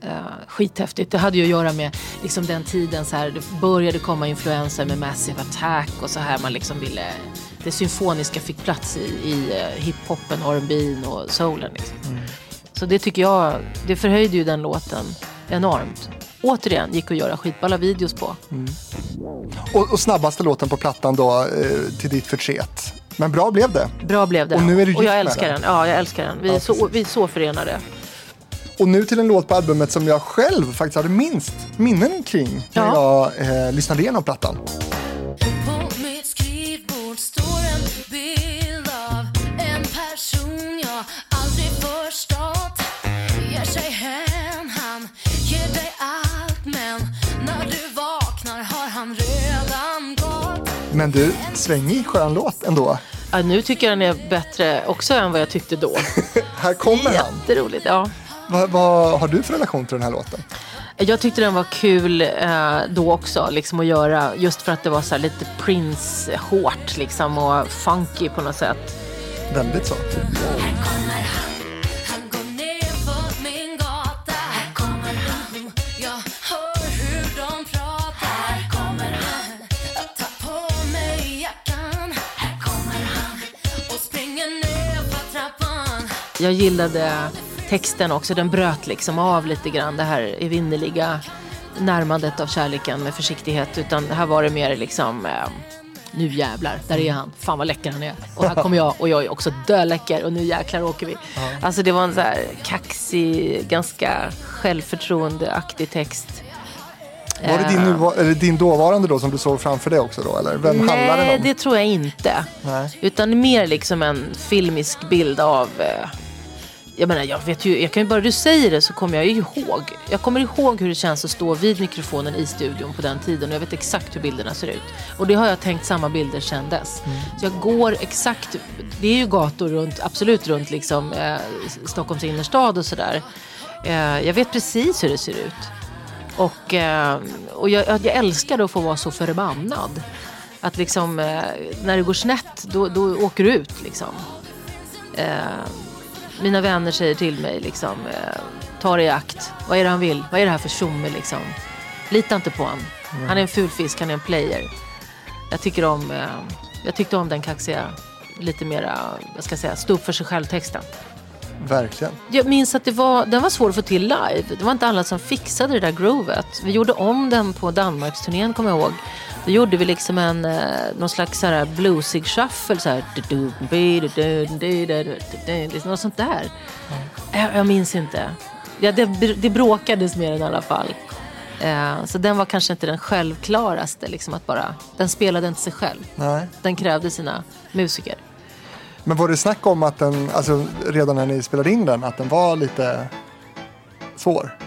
Eh, skithäftigt. Det hade ju att göra med liksom den tiden så här, det började komma influenser med Massive Attack och så här man liksom ville det symfoniska fick plats i, i eh, hiphopen, R&B och soulen. Liksom. Så det tycker jag, det förhöjde ju den låten enormt. Återigen gick att göra skitballa videos på. Och, och snabbaste låten på plattan då, eh, till ditt förtret. Men bra blev det. Bra blev det. Och nu är du gift och jag älskar den. den. Ja, jag älskar den. Vi, är Ja, så, precis. vi är så förenade. Och nu till en låt på albumet som jag själv faktiskt hade minst minnen kring när Ja. jag eh, lyssnade igenom plattan. Men du, svängig skön låt ändå. Ja, nu tycker jag den är bättre också än vad jag tyckte då. Här kommer han. Jätteroligt. Ja. Vad, vad har du för relation till den här låten? Jag tyckte den var kul eh, då också, liksom att göra, just för att det var så här lite Prince-hårt liksom, och funky på något sätt. Väldigt så. Här kommer han Jag gillade texten också, den bröt liksom av lite grann det här evinnerliga närmandet av kärleken med försiktighet. Utan här var det mer liksom, eh, nu jävlar, där är han, fan vad läcker han är. Och här kommer jag och jag är också döläcker och nu jäklar åker vi. Alltså det var en så här kaxig, ganska självförtroendeaktig text. Var det din, Eh, nuva- eller din dåvarande då som du såg framför dig också då? Eller vem handlar den Nej, om? det tror jag inte. Nej. Utan mer liksom en filmisk bild av... Eh, jag menar, jag vet ju, jag kan ju bara du säger det så kommer jag ju ihåg. Jag kommer ihåg hur det känns att stå vid mikrofonen i studion på den tiden och jag vet exakt hur bilderna ser ut. Och det har jag tänkt samma bilder sedan dess. Så jag går exakt, det är ju gator runt, absolut runt liksom eh, Stockholms innerstad och sådär. Eh, jag vet precis hur det ser ut. Och, eh, och jag, jag älskar att få vara så förbannad. Att liksom, eh, när det går snett, då, då åker du ut liksom. Mina vänner säger till mig liksom, eh, ta det i akt. Vad är det han vill? Vad är det här för tjomme liksom? Lita inte på honom. Han är en ful fisk, han är en player. Jag tycker om, eh, jag tyckte om den kaxiga, lite mera, jag ska säga, stå upp för sig själv-texten. Verkligen. Jag minns att det var, den var svår att få till live. Det var inte alla som fixade det där groovet. Vi gjorde om den på Danmarksturnén kommer jag ihåg. Då gjorde vi liksom en, eh, någon slags så här bluesig shuffle. Så här, Något sånt där. Jag, jag minns inte. Ja, det, det bråkades med den i alla fall. Eh, så den var kanske inte den självklaraste. Liksom att bara, den spelade inte sig själv. Nej. Den krävde sina musiker. Men var det snack om att den, alltså redan när ni spelade in den, att den var lite svår?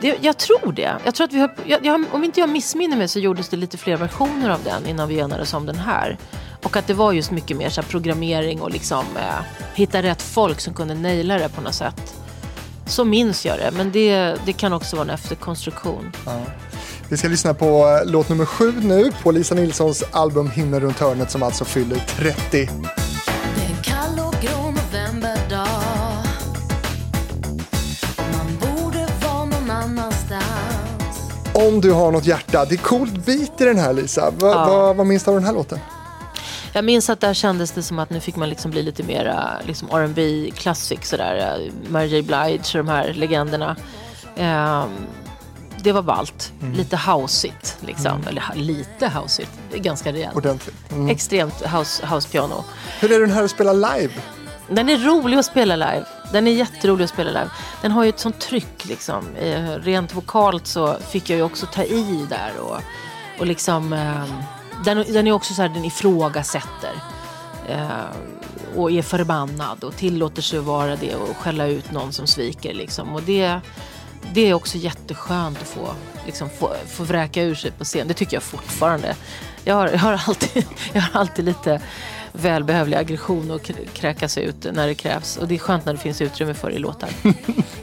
Det, jag tror det. Jag tror att vi har, jag, jag, om inte jag missminner mig så gjordes det lite fler versioner av den innan vi enades om den här. Och att det var just mycket mer så programmering och liksom eh, hitta rätt folk som kunde naila det på något sätt. Så minns jag det, men det, det kan också vara en efterkonstruktion. Vi ska lyssna på eh, låt nummer sju nu på Lisa Nilssons album Himmel runt hörnet som alltså fyller 30. Om du har något hjärta, det är coolt beat i den här Lisa. Va, Ja. vad, vad minns du av den här låten? Jag minns att där kändes det som att nu fick man liksom bli lite mera liksom R&B classic sådär. Mary J Blige och de här legenderna. Ehm, det var ballt. Lite houseigt liksom. Eller ha- lite houseigt. Ganska rejält. Ordentligt. Mm. Extremt house, housepiano. Hur är den här att spela live? Den är rolig att spela live. Den är jätterolig att spela live. Den har ju ett sånt tryck liksom. Eh, rent vokalt så fick jag ju också ta i där och, och liksom ehm, den, den är också så här, den ifrågasätter. Eh, och är förbannad och tillåter sig att vara det och skälla ut någon som sviker liksom. Och det, det är också jätteskönt att få, liksom, få, få vräka ur sig på scen. Det tycker jag fortfarande. Jag har, jag har, alltid, jag har alltid lite välbehövlig aggression krä- kräkas ut när det krävs. Och det är skönt när det finns utrymme för det i låtar.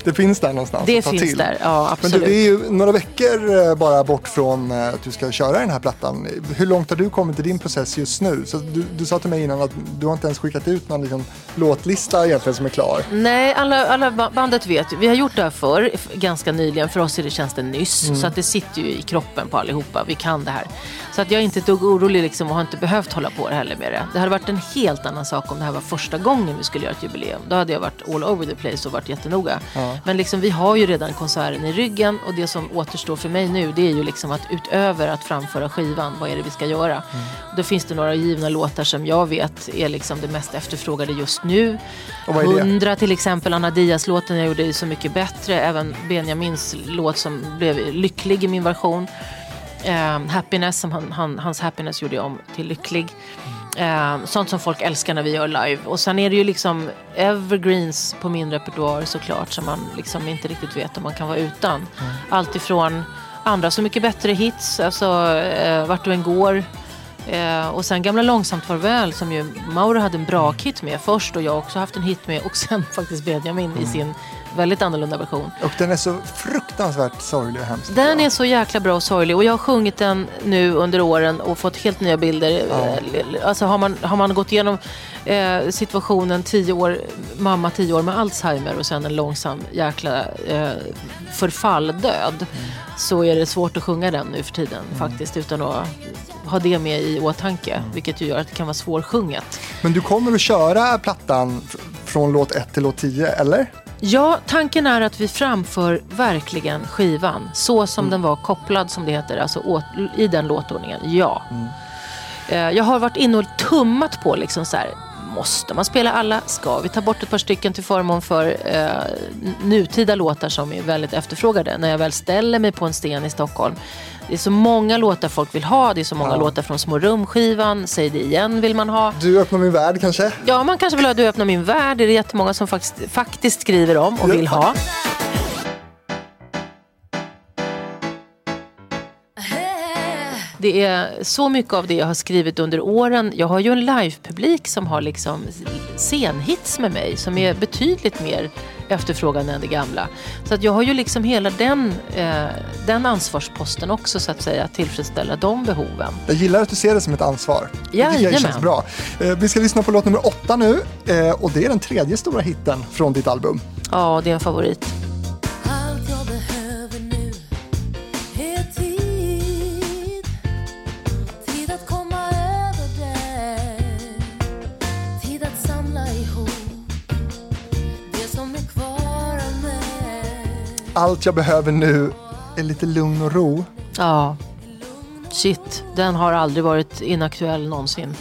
Det finns där någonstans Det finns till. där, ja Men absolut. du, det är ju några veckor eh, bara bort från eh, att du ska köra den här plattan. Hur långt har du kommit i din process just nu? Så du, du sa till mig innan att du har inte ens skickat ut någon liksom, låtlista egentligen som är klar. Nej, alla, alla ba- bandet vet ju. Vi har gjort det här förr, ganska nyligen. För oss är det känns det nyss. Så att det sitter ju i kroppen på allihopa. Vi kan det här. Så att jag är inte ett dugg orolig liksom, och har inte behövt hålla på heller med det. Det hade varit en helt annan sak om det här var första gången vi skulle göra ett jubileum. Då hade jag varit all over the place och varit jättenoga. Men liksom, vi har ju redan konserten i ryggen och det som återstår för mig nu det är ju liksom att utöver att framföra skivan, vad är det vi ska göra? Då finns det några givna låtar som jag vet är liksom det mest efterfrågade just nu. Och vad är det? 100 till exempel, Anna Diaz-låten jag gjorde är Så mycket bättre. Även Benjamins låt som blev lycklig i min version. Ehm, happiness, som han, han, hans Happiness gjorde jag om till Lycklig. Ehm, sånt som folk älskar när vi gör live. Och sen är det ju liksom evergreens på min repertoar såklart som man liksom inte riktigt vet om man kan vara utan. Allt ifrån andra Så mycket bättre hits, alltså eh, Vart du än går. Eh, och sen Gamla långsamt farväl som ju Mauro hade en bra hit med först och jag också haft en hit med och sen faktiskt Benjamin i sin väldigt annorlunda version. Och den är så fruktansvärt sorglig och hemsk. Den är så jäkla bra och sorglig och jag har sjungit den nu under åren och fått helt nya bilder. Eh, Alltså har man, har man gått igenom eh, situationen tio år, mamma tio år med Alzheimer och sen en långsam jäkla eh, förfalldöd så är det svårt att sjunga den nu för tiden faktiskt utan att ha det med i åtanke vilket ju gör att det kan vara svårsjunget. Men du kommer att köra plattan från låt 1 till låt 10, eller? Ja, tanken är att vi framför verkligen skivan så som den var kopplad som det heter, alltså åt, i den låtordningen. Ja. Eh, Jag har varit inne och tummat på liksom så här, Måste man spela alla? Ska vi ta bort ett par stycken till förmån för eh, nutida låtar som är väldigt efterfrågade? När jag väl ställer mig på en sten i Stockholm. Det är så många låtar folk vill ha. Det är så många Ja. låtar från Små rumskivan. Säg det igen vill man ha. Du öppnar min värld kanske? Ja, man kanske vill ha Du öppnar min värld. Det är det jättemånga som faktiskt, faktiskt skriver om och vill ha. Det är så mycket av det jag har skrivit under åren. Jag har ju en livepublik som har liksom scenhits med mig som är betydligt mer efterfrågande än det gamla. Så att jag har ju liksom hela den, eh, den ansvarsposten också så att säga, att tillfredsställa de behoven. Jag gillar att du ser det som ett ansvar. Det tycker jag Jajamän. känns bra. Eh, Vi ska lyssna på låt nummer åtta nu eh, och det är den tredje stora hitten från ditt album. Ja, det är en favorit. Allt jag behöver nu är lite lugn och ro. Ja. Shit, den har aldrig varit inaktuell någonsin.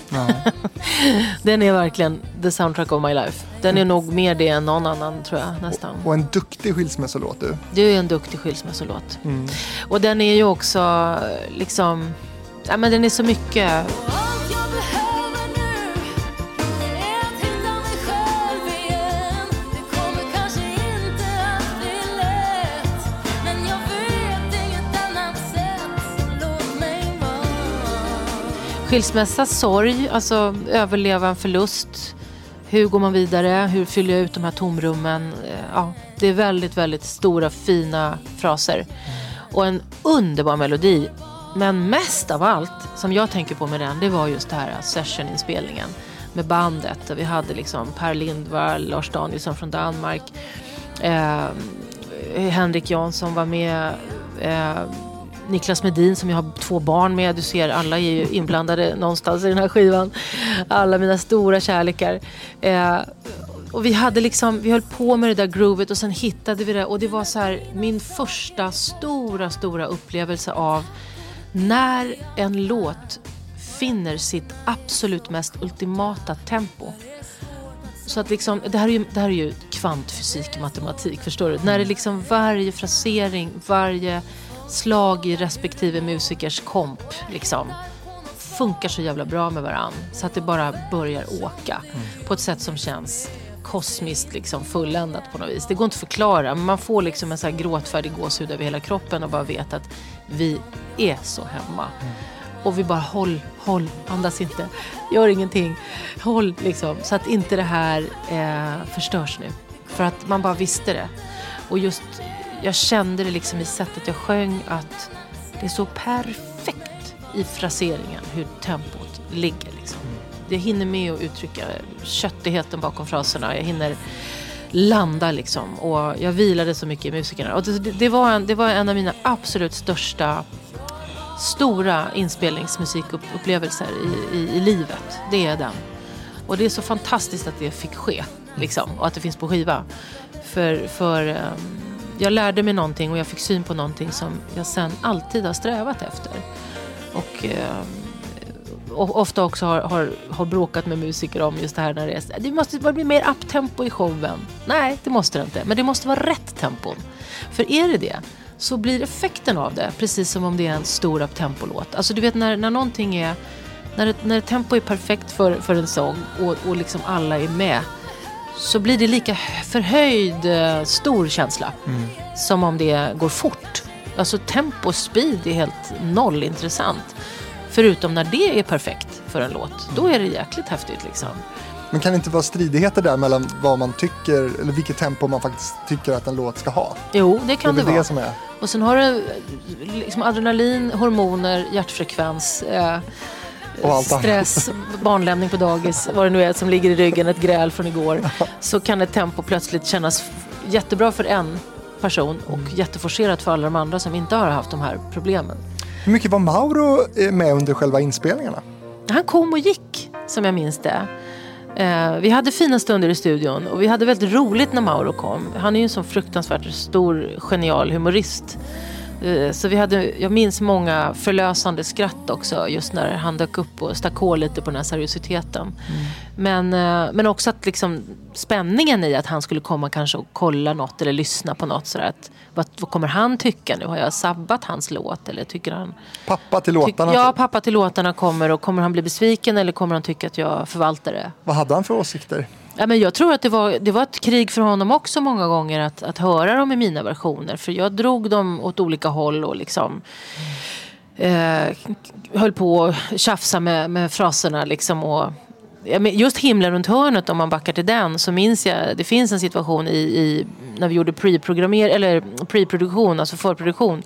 den är verkligen the soundtrack of my life. Den är nog mer det än någon annan tror jag nästan. Och en duktig skilsmässolåt du. Det är en duktig skilsmässolåt. Och den är ju också liksom, ja men den är så mycket. Skilsmässa, sorg, alltså överleva en förlust. Hur går man vidare? Hur fyller jag ut de här tomrummen? Eh, ja, det är väldigt, väldigt stora fina fraser. Och en underbar melodi. Men mest av allt som jag tänker på med den, det var just det här eh, sessioninspelningen med bandet. Där vi hade liksom Per Lindvall, Lars Danielsson från Danmark. Eh, Henrik Jansson var med. Eh, Niklas Medin som jag har två barn med. Du ser, alla är ju inblandade någonstans i den här skivan. Alla mina stora kärlekar. Eh, och vi hade liksom, vi höll på med det där groovet och sen hittade vi det. Och det var så här min första stora, stora upplevelse av när en låt finner sitt absolut mest ultimata tempo. Så att liksom, det, här är ju, det här är ju kvantfysik, matematik, förstår du? När det liksom varje frasering, varje slag i respektive musikers komp liksom funkar så jävla bra med varann. Så att det bara börjar åka på ett sätt som känns kosmiskt liksom fulländat på något vis. Det går inte att förklara, men man får liksom en så här gråtfärdig gåshud över hela kroppen och bara vet att vi är så hemma. Och vi bara håll, håll, andas inte, gör ingenting. Håll liksom, så att inte det här eh, förstörs nu. För att man bara visste det. Och just, jag kände det liksom i sättet jag sjöng att det är så perfekt i fraseringen hur tempot ligger liksom. Jag hinner med att uttrycka köttigheten bakom fraserna. Jag hinner landa liksom. Och jag vilade så mycket i musikerna. Och det, det, var en, det var en av mina absolut största stora inspelningsmusikupplevelser i, i, i livet. Det är den. Och det är så fantastiskt att det fick ske. Liksom, och att det finns på skiva. För, för ehm, jag lärde mig någonting och jag fick syn på någonting som jag sen alltid har strävat efter. Och, eh, och ofta också har, har, har bråkat med musiker om just det här när det är det måste bli mer uptempo i showen. Nej, det måste det inte. Men det måste vara rätt tempon. För är det det så blir effekten av det precis som om det är en stor uptempo-låt. Alltså du vet när, när någonting är när när tempo är perfekt för, för en sång och, och liksom alla är med så blir det lika förhöjd eh, stor känsla som om det går fort. Alltså tempo och speed är helt nollintressant. Förutom när det är perfekt för en låt. Då är det jäkligt häftigt liksom. Men kan det inte vara stridigheter där mellan vad man tycker, eller vilket tempo man faktiskt tycker att en låt ska ha? Jo, det kan det det, är vara. det som är... Och sen har du liksom adrenalin, hormoner, hjärtfrekvens, eh. Stress, barnlämning på dagis, vad det nu är som ligger i ryggen, ett gräl från igår. Så kan ett tempo plötsligt kännas jättebra för en person och Mm. jätteforcerat för alla de andra som inte har haft de här problemen. Hur mycket var Mauro eh, med under själva inspelningarna? Han kom och gick, som jag minns det. Eh, vi hade fina stunder i studion och vi hade väldigt roligt när Mauro kom. Han är ju en sån fruktansvärt stor, genial humorist. Eh, Så vi hade, jag minns många förlösande skratt också just när han dök upp och stack hål lite på den här seriositeten. Men, eh, men också att liksom spänningen i att han skulle komma kanske och kolla något eller lyssna på något. Sådär att, vad, vad kommer han tycka nu? Har jag sabbat hans låt? Eller tycker han... Pappa till låtarna. ja, typ. pappa till låtarna kommer och kommer han bli besviken eller kommer han tycka att jag förvaltar det? Vad hade han för åsikter? Ja, men jag tror att det var, det var ett krig för honom också många gånger att, att höra dem i mina versioner. För jag drog dem åt olika håll och liksom eh, höll på att tjafsa med, med fraserna. Liksom och, ja, men just himlen runt hörnet, om man backar till den, så minns jag det finns en situation i, i när vi gjorde pre-programmer, eller pre-produktion, alltså förproduktion.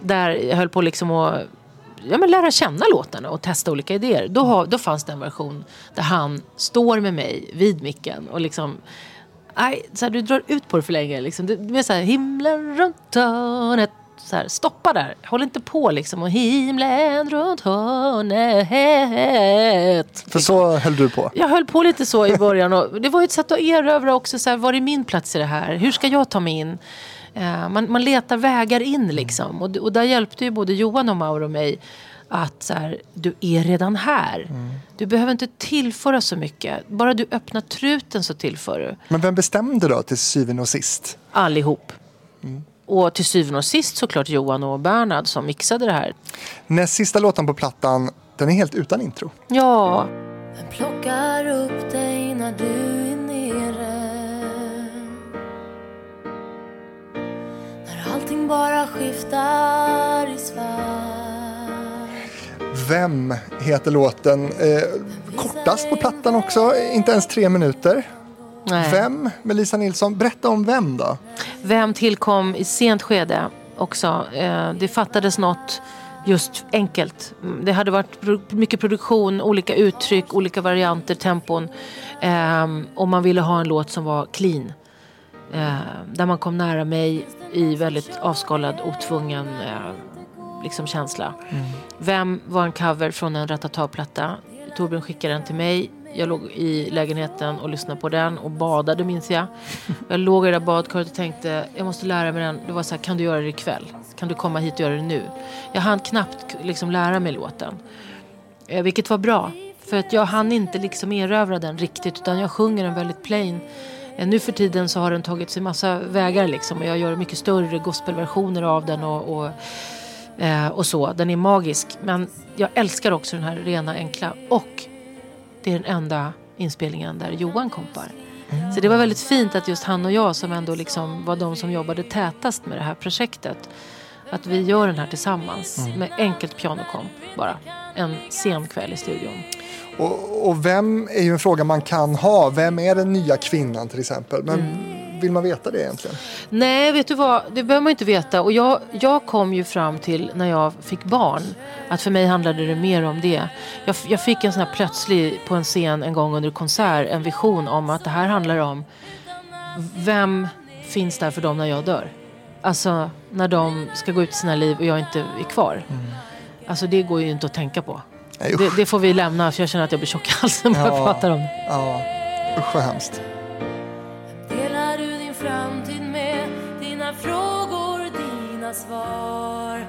Där jag höll på liksom att ja, men lära känna låtarna och testa olika idéer. Då, har, då fanns det en version där han står med mig vid micken och liksom Nej, så här, du drar ut på det för länge. Liksom. Det, det är så här, himlen runt hörnet. Så här, stoppa där. Håll inte på liksom. Och himlen runt hörnet. För så höll du på. Jag höll på lite så i början. Och det var ju ett sätt att erövra också. Så här, var är min plats i det här? Hur ska jag ta mig in? Eh, man, man letar vägar in liksom. Och, och där hjälpte ju både Johan och Mauro och mig. Att så här, du är redan här. Du behöver inte tillföra så mycket. Bara du öppnar truten så tillför du. Men vem bestämde då till syvende och sist? Allihop. Och till syvende och sist såklart Johan och Bernhard som mixade det här. Näst sista låten på plattan, den är helt utan intro. Ja, Vem plockar upp dig när du allting bara skiftar i svart Vem heter låten? Eh, kortast på plattan också, inte ens tre minuter. nej. Vem med Lisa Nilsson? Berätta om vem då? Vem tillkom i sent skede också. Eh, det fattades något just enkelt. Det hade varit mycket produktion, olika uttryck, olika varianter, tempon. Ehm, och man ville ha en låt som var clean. Eh, där man kom nära mig i väldigt avskalad, otvungen eh, liksom känsla. Vem var en cover från en Ratata-platta? Torbjörn skickade den till mig. Jag låg i lägenheten och lyssnade på den och badade minns jag. Jag låg i det där badkaret och tänkte jag måste lära mig den. Det var så här, kan du göra det ikväll? Kan du komma hit och göra det nu? Jag hann knappt liksom lära mig låten. Eh, vilket var bra. För att jag hann inte liksom erövra den riktigt utan jag sjunger den väldigt plain. Eh, Nu för tiden så har den tagit sig massa vägar liksom och jag gör mycket större gospelversioner av den och, och, eh, och så. Den är magisk. Men jag älskar också den här rena enkla. Och det är den enda inspelningen där Johan kompar. Så det var väldigt fint att just han och jag som ändå liksom var de som jobbade tätast med det här projektet. Att vi gör den här tillsammans med enkelt pianokomp bara. En sen kväll i studion. Och, och vem är ju en fråga man kan ha. Vem är den nya kvinnan till exempel? Men Mm. vill man veta det egentligen? Nej, vet du vad? Det behöver man inte veta. Och jag, jag kom ju fram till när jag fick barn att för mig handlade det mer om det. Jag, jag fick en sån här plötslig på en scen en gång under konsert en vision om att det här handlar om vem finns där för dem när jag dör? Alltså när de ska gå ut i sina liv och jag inte är kvar. Alltså det går ju inte att tänka på. Det, det får vi lämna för jag känner att jag blir tjock i halsen när jag Ja. pratar om det. Ja, usch vad hemskt. Delar du din framtid med dina frågor, dina svar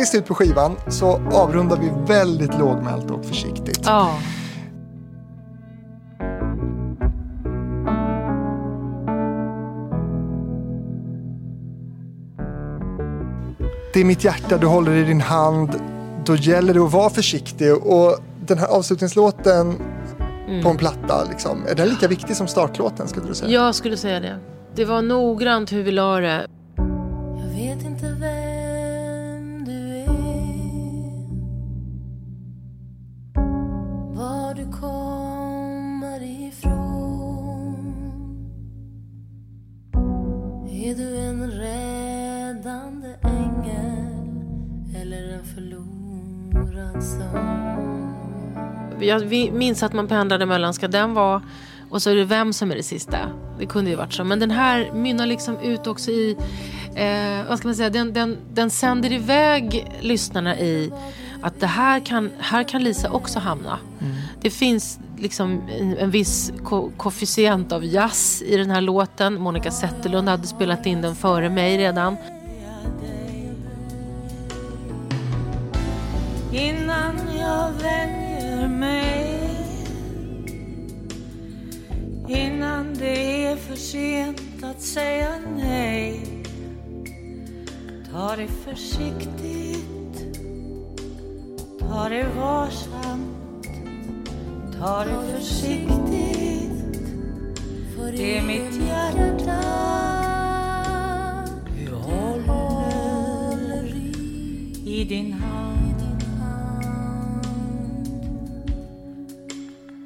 Sist ut på skivan så avrundar vi väldigt lågmält och försiktigt. Ja. Det är mitt hjärta du håller i din hand. Då gäller det att vara försiktig. Och den här avslutningslåten Mm. på en platta, liksom, är den lika viktig som startlåten skulle du säga? Jag skulle säga det. Det var noggrant hur vi la det. Jag vet inte vem Jag minns att man pendlade mellan, ska den vara Och så är det vem som är det sista. Det kunde ju varit så. Men den här mynnar liksom ut också i, eh, vad ska man säga, den, den, den sänder iväg lyssnarna i att det här kan, här kan Lisa också hamna. Det finns liksom en, en viss ko- koefficient av jazz i den här låten. Monica Zetterlund hade spelat in den före mig redan. innan jag vänjer mig. Innan det är för sent att säga nej. Ta det försiktigt. Ta det varsamt. Ta det försiktigt. Det är mitt hjärta. Du håller i din hand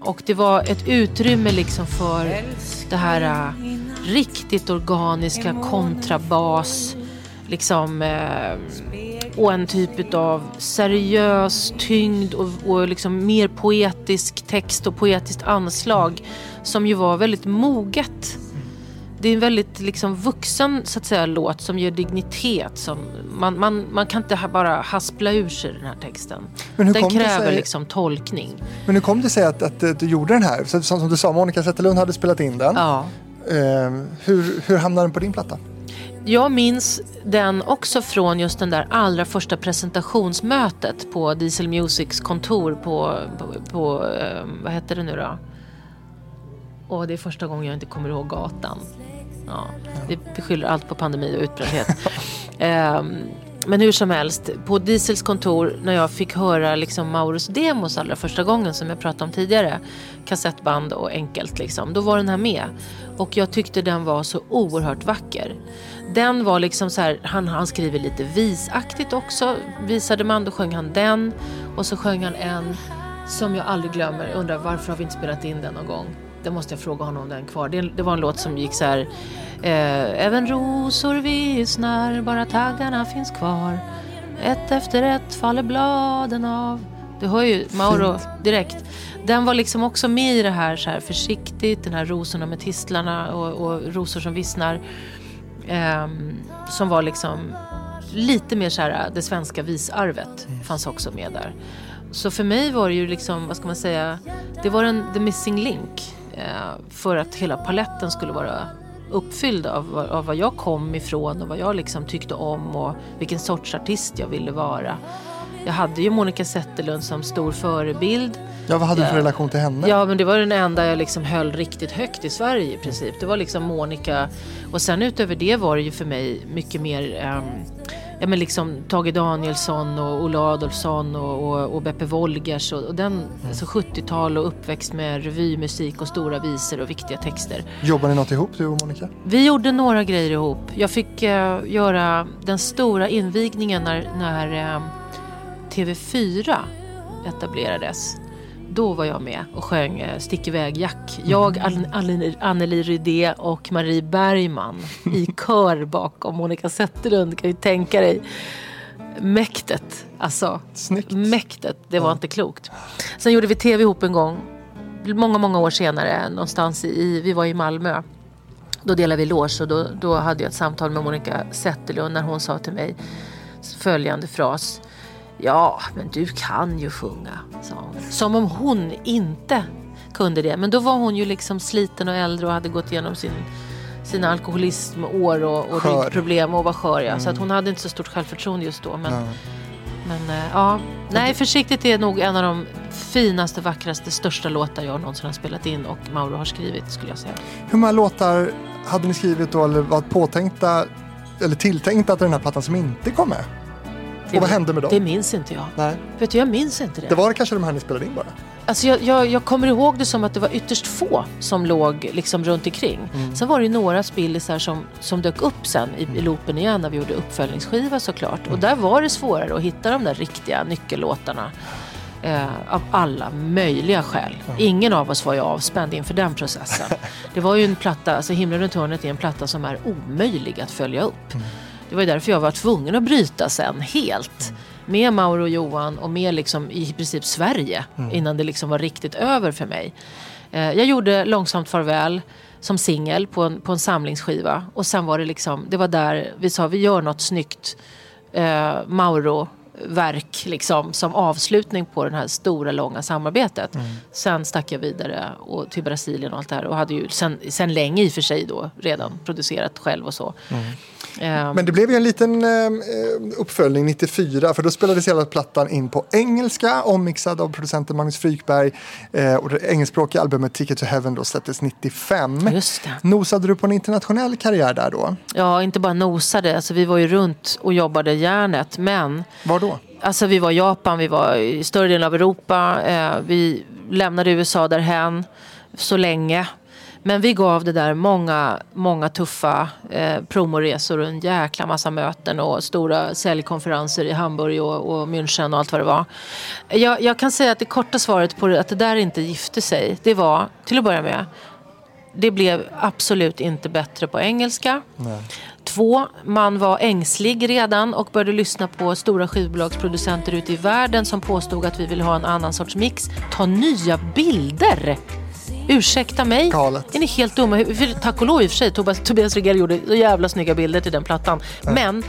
Och det var ett utrymme liksom för det här uh, riktigt organiska kontrabas. Liksom, uh, och en typ av seriös tyngd och, och liksom mer poetisk text och poetiskt anslag. Som ju var väldigt moget. Det är en väldigt liksom vuxen så att säga, låt som ger dignitet. Som man, man, man kan inte bara haspla ur sig den här texten. Men hur Den kräver sig- liksom tolkning. Men hur kom det sig att, att eh, du gjorde den här? Som, som du sa, Monica Zetterlund hade spelat in den. Ja. Eh, hur, hur hamnade den på din platta? Jag minns den också från just den där allra första presentationsmötet på Diesel Musics kontor på, på, på eh, vad heter det nu då? Och det är första gången jag inte kommer ihåg gatan. Ja, vi, skyller allt på pandemi och utbrändhet. um, men hur som helst, på Diesels kontor när jag fick höra liksom Mauros demos allra första gången som jag pratade om tidigare, kassettband och enkelt liksom, då var den här med. Och jag tyckte den var så oerhört vacker. Den var liksom så här, han, han skriver lite visaktigt också, visade man, då sjöng han den. Och så sjöng han en som jag aldrig glömmer, jag undrar varför har vi inte spelat in den någon gång? Det måste jag fråga honom om den kvar. Det, det var en låt som gick så här. Eh, Även rosor vissnar, bara taggarna finns kvar. Ett efter ett faller bladen av. Du hör ju Mauro direkt. Den var liksom också med i det här, så här försiktigt, den här rosorna med tistlarna och, och rosor som vissnar. Ehm, som var liksom lite mer så här, det svenska visarvet fanns också med där. Så för mig var det ju liksom, vad ska man säga, det var en the missing link. Eh, för att hela paletten skulle vara uppfylld av, vad- av vad jag kom ifrån och vad jag liksom tyckte om och vilken sorts artist jag ville vara. Jag hade ju Monica Zetterlund som stor förebild. Ja, vad hade du för relation till henne? Ja, men det var den enda jag liksom höll riktigt högt i Sverige i princip. Det var liksom Monica. Och sen utöver det var det ju för mig mycket mer um, ja, men liksom Tage Danielsson och Olle Adolfsson och, och, och Beppe Wolgers och, och den alltså 70-tal och uppväxt med revymusik och stora visor och viktiga texter. Jobbar ni något ihop du och Monica? Vi gjorde några grejer ihop. Jag fick eh, göra den stora invigningen när, när eh, TV4 etablerades. Då var jag med och sjöng eh, Stick iväg Jack. Jag, Ann- Anneli Rydé och Marie Bergman i kör bakom Monica Zetterlund. Kan ju tänka dig mäktet. Alltså, Snyggt. mäktet. Det var inte klokt. Sen gjorde vi tv ihop en gång. Många, många år senare. Någonstans i, vi var i Malmö. Då delade vi loge och då, då hade jag ett samtal med Monica Zetterlund när hon sa till mig följande fras. Ja, men du kan ju sjunga, sa hon. Som om hon inte kunde det. Men då var hon ju liksom sliten och äldre och hade gått igenom sin, sina alkoholismår och, och Skör. problem och var skör. Ja. Så att hon hade inte så stort självförtroende just då. Men, Ja. men eh, ja, nej försiktigt är nog en av de finaste, vackraste, största låtar jag någonsin har spelat in och Mauro har skrivit skulle jag säga. Hur många låtar hade ni skrivit då eller var påtänkta eller tilltänkta till den här plattan som inte kom med? Och vad hände med dem? Det minns inte jag. Nej, Vet du, jag minns inte det. det var kanske de här ni spelade in bara. Alltså jag, jag, jag kommer ihåg det som att det var ytterst få som låg liksom runt omkring. Sen var det några spillisar som, som dök upp sen i, i loopen igen när vi gjorde uppföljningsskiva såklart. Och där var det svårare att hitta de där riktiga nyckellåtarna. Eh, av alla möjliga skäl. Ingen av oss var ju avspänd inför den processen. Det var ju en platta, alltså Himlen runt hörnet är en platta som är omöjlig att följa upp. Det var ju därför jag var tvungen att bryta sen helt. Med Mauro och Johan och med liksom i princip Sverige innan det liksom var riktigt över för mig. Eh, jag gjorde Långsamt farväl som singel på en, på en samlingsskiva. Och sen var det liksom, det var där vi sa vi gör något snyggt eh, Mauro-verk liksom, som avslutning på det här stora långa samarbetet. Sen stack jag vidare och, till Brasilien och allt det här och hade ju sen, sen länge i och för sig då redan producerat själv och så. Eh, Men det blev ju en liten eh, uppföljning 94 för då spelades hela plattan in på engelska ommixad av producenten Magnus Frykberg eh, och det engelskspråkiga albumet Ticket to Heaven då släpptes 95. Just det. Nosade du på en internationell karriär där då? Ja, inte bara nosade. Alltså, vi var ju runt och jobbade järnet. Men Var då? alltså, vi var i Japan, vi var i större delen av Europa. Eh, vi lämnade USA därhän så länge. Men vi gav det där många, många tuffa eh, promoresor och en jäkla massa möten och stora säljkonferenser i Hamburg och, och München och allt vad det var. Jag, jag kan säga att det korta svaret på det, att det där inte gifte sig, det var till att börja med det blev absolut inte bättre på engelska. Två, man var ängslig redan och började lyssna på stora skivbolagsproducenter ute i världen som påstod att vi ville ha en annan sorts mix. Ta nya bilder! Ursäkta mig, Galet. är ni helt dumma? För, tack och lov i och för sig, Tobias, Tobias Regell gjorde så jävla snygga bilder till den plattan. Men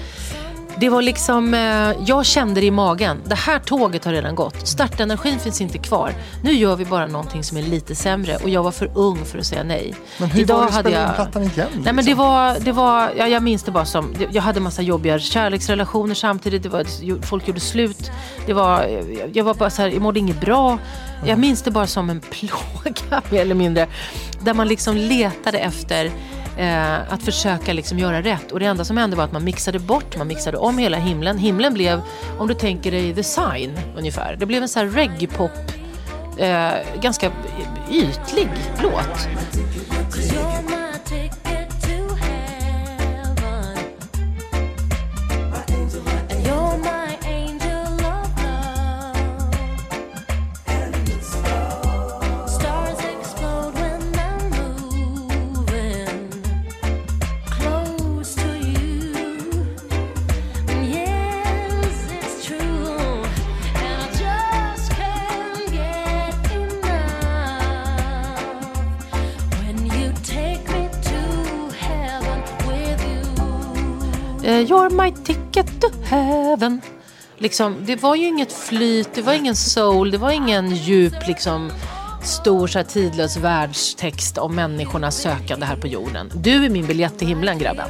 det var liksom, eh, jag kände det i magen. Det här tåget har redan gått. Startenergin finns inte kvar. Nu gör vi bara någonting som är lite sämre. Och jag var för ung för att säga nej. Men hur var det spela in plattan igen? Nej men det liksom? var, det var ja, jag minns det bara som, jag hade massa jobbiga kärleksrelationer samtidigt. Det var, folk gjorde slut. Det var, jag var bara så här, jag mådde inget bra. Jag minns det bara som en plåga mer eller mindre. Där man liksom letade efter eh, att försöka liksom göra rätt. Och det enda som hände var att man mixade bort, man mixade om hela himlen. Himlen blev, om du tänker dig The Sign ungefär. Det blev en sån här reggae-pop, eh, ganska ytlig låt. Eh, you're my ticket to heaven. Liksom, det var ju inget flyt, det var ingen soul, det var ingen djup liksom stor så här, tidlös världstext om människornas sökande här på jorden. Du är min biljett till himlen grabben.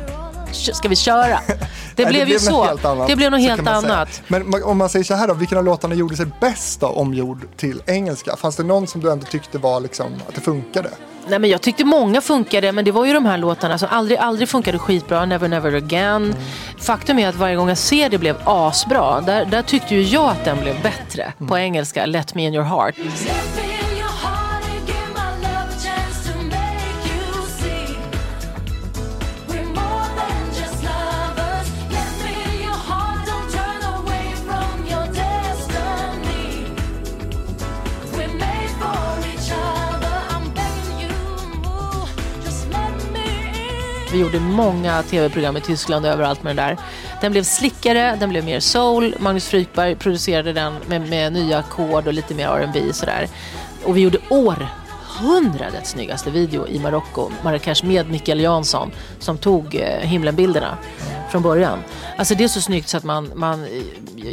Ska vi köra? Det Nej, blev ju så. det blev något så helt annat. Men om man säger så här då, vilken av låtarna gjorde sig bäst då, omgjord till engelska? Fanns det någon som du ändå tyckte var liksom, att det funkade? Nej, men jag tyckte många funkade, men det var ju de här låtarna som aldrig, aldrig funkade skitbra. Never, never again. Faktum är att varje gång jag ser det blev asbra. Där, där tyckte ju jag att den blev bättre på engelska. Let me in your heart. Let me in your heart Vi gjorde många tv-program i Tyskland och överallt med den där. Den blev slickare, den blev mer soul. Magnus Frykberg producerade den med, med nya ackord och lite mer R&B sådär. Och vi gjorde århundradets snyggaste video i Marocko, Marrakesh med Mikael Jansson som tog eh, himlenbilderna från början. Alltså det är så snyggt så att man, man eh,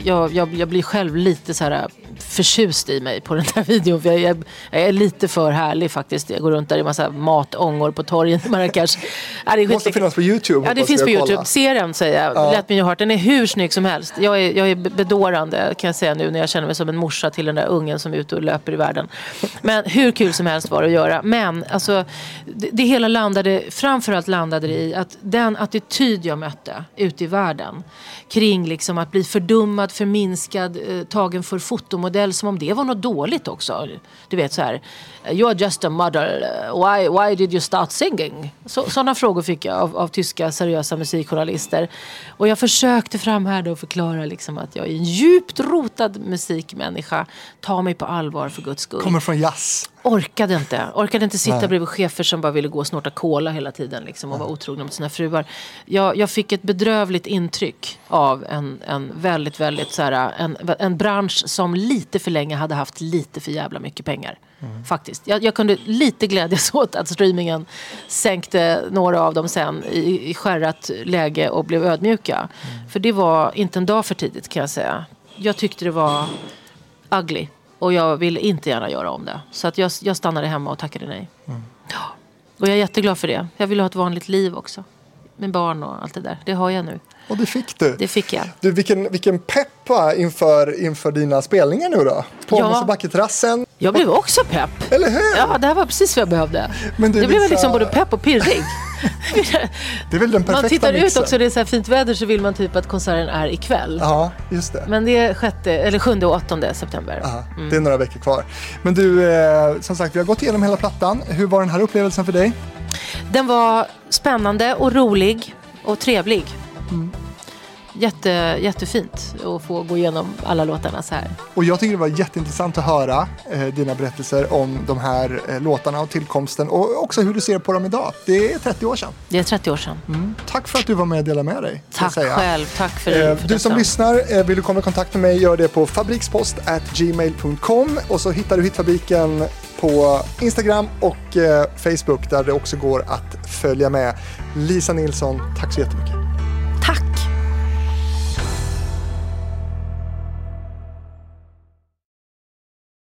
jag, jag, jag blir själv lite så här förtjust i mig på den där videon. För jag, jag, jag är lite för härlig faktiskt. Jag går runt där i massa matångor på torgen i Marrakesh. Ja, det måste finnas på YouTube. Ja, det finns på kolla. Youtube. Se den säger jag. Let me heart. Den är hur snygg som helst. Jag är, jag är bedårande kan jag säga nu när jag känner mig som en morsa till den där ungen som är ute och löper i världen. Men hur kul som helst var det att göra. Men alltså, det, det hela landade, framförallt landade det i att den attityd jag mötte ute i världen kring liksom att bli fördummad, förminskad, eh, tagen för fotomodell som om det var något dåligt också. Du vet så här, you're just a model. why, why did you start singing? Sådana frågor fick jag av, av tyska seriösa musikjournalister. Och jag försökte framhärda och förklara liksom att jag är en djupt rotad musikmänniska. Ta mig på allvar för guds skull. Kommer från jazz orkade inte. Orkade inte sitta Nej. bredvid chefer som bara ville gå och snorta cola hela tiden liksom, och vara otrogna mot sina fruar. Jag, jag fick ett bedrövligt intryck av en, en väldigt, väldigt så här, en, en bransch som lite för länge hade haft lite för jävla mycket pengar. Faktiskt. Jag, jag kunde lite glädjas åt att streamingen sänkte några av dem sen i, i skärrat läge och blev ödmjuka. För det var inte en dag för tidigt kan jag säga. Jag tyckte det var ugly. Och jag ville inte gärna göra om det. Så att jag, jag stannade hemma och tackade nej. Ja. Och jag är jätteglad för det. Jag ville ha ett vanligt liv också. Med barn och allt det där. Det har jag nu. Och det fick du. Det fick jag. Du, vilken, vilken pepp va, inför, inför dina spelningar nu då? På Ja. Mosebacketerrassen. Jag blev också pepp. Eller hur? Ja, det här var precis vad jag behövde. Men du, det blev Lisa- liksom både pepp och pirrig. Det är väl den perfekta man tittar ut mixen. också, det är så här fint väder så vill man typ att konserten är ikväll. Ja, just det. Men det är sjätte, eller sjunde och åttonde september. Ja, Det är några veckor kvar. Men du, eh, som sagt, vi har gått igenom hela plattan. Hur var den här upplevelsen för dig? Den var spännande och rolig och trevlig. Jätte, jättefint att få gå igenom alla låtarna så här. Och jag tycker det var jätteintressant att höra eh, dina berättelser om de här eh, låtarna och tillkomsten och också hur du ser på dem idag. Det är 30 år sedan. Det är 30 år sedan. Tack för att du var med och delade med dig. Tack själv. Tack för, Eh, för Du som detta. lyssnar, eh, vill du komma i kontakt med mig, gör det på fabrikspost@gmail.com och så hittar du Hitfabriken på Instagram och eh, Facebook där det också går att följa med. Lisa Nilsson, tack så jättemycket.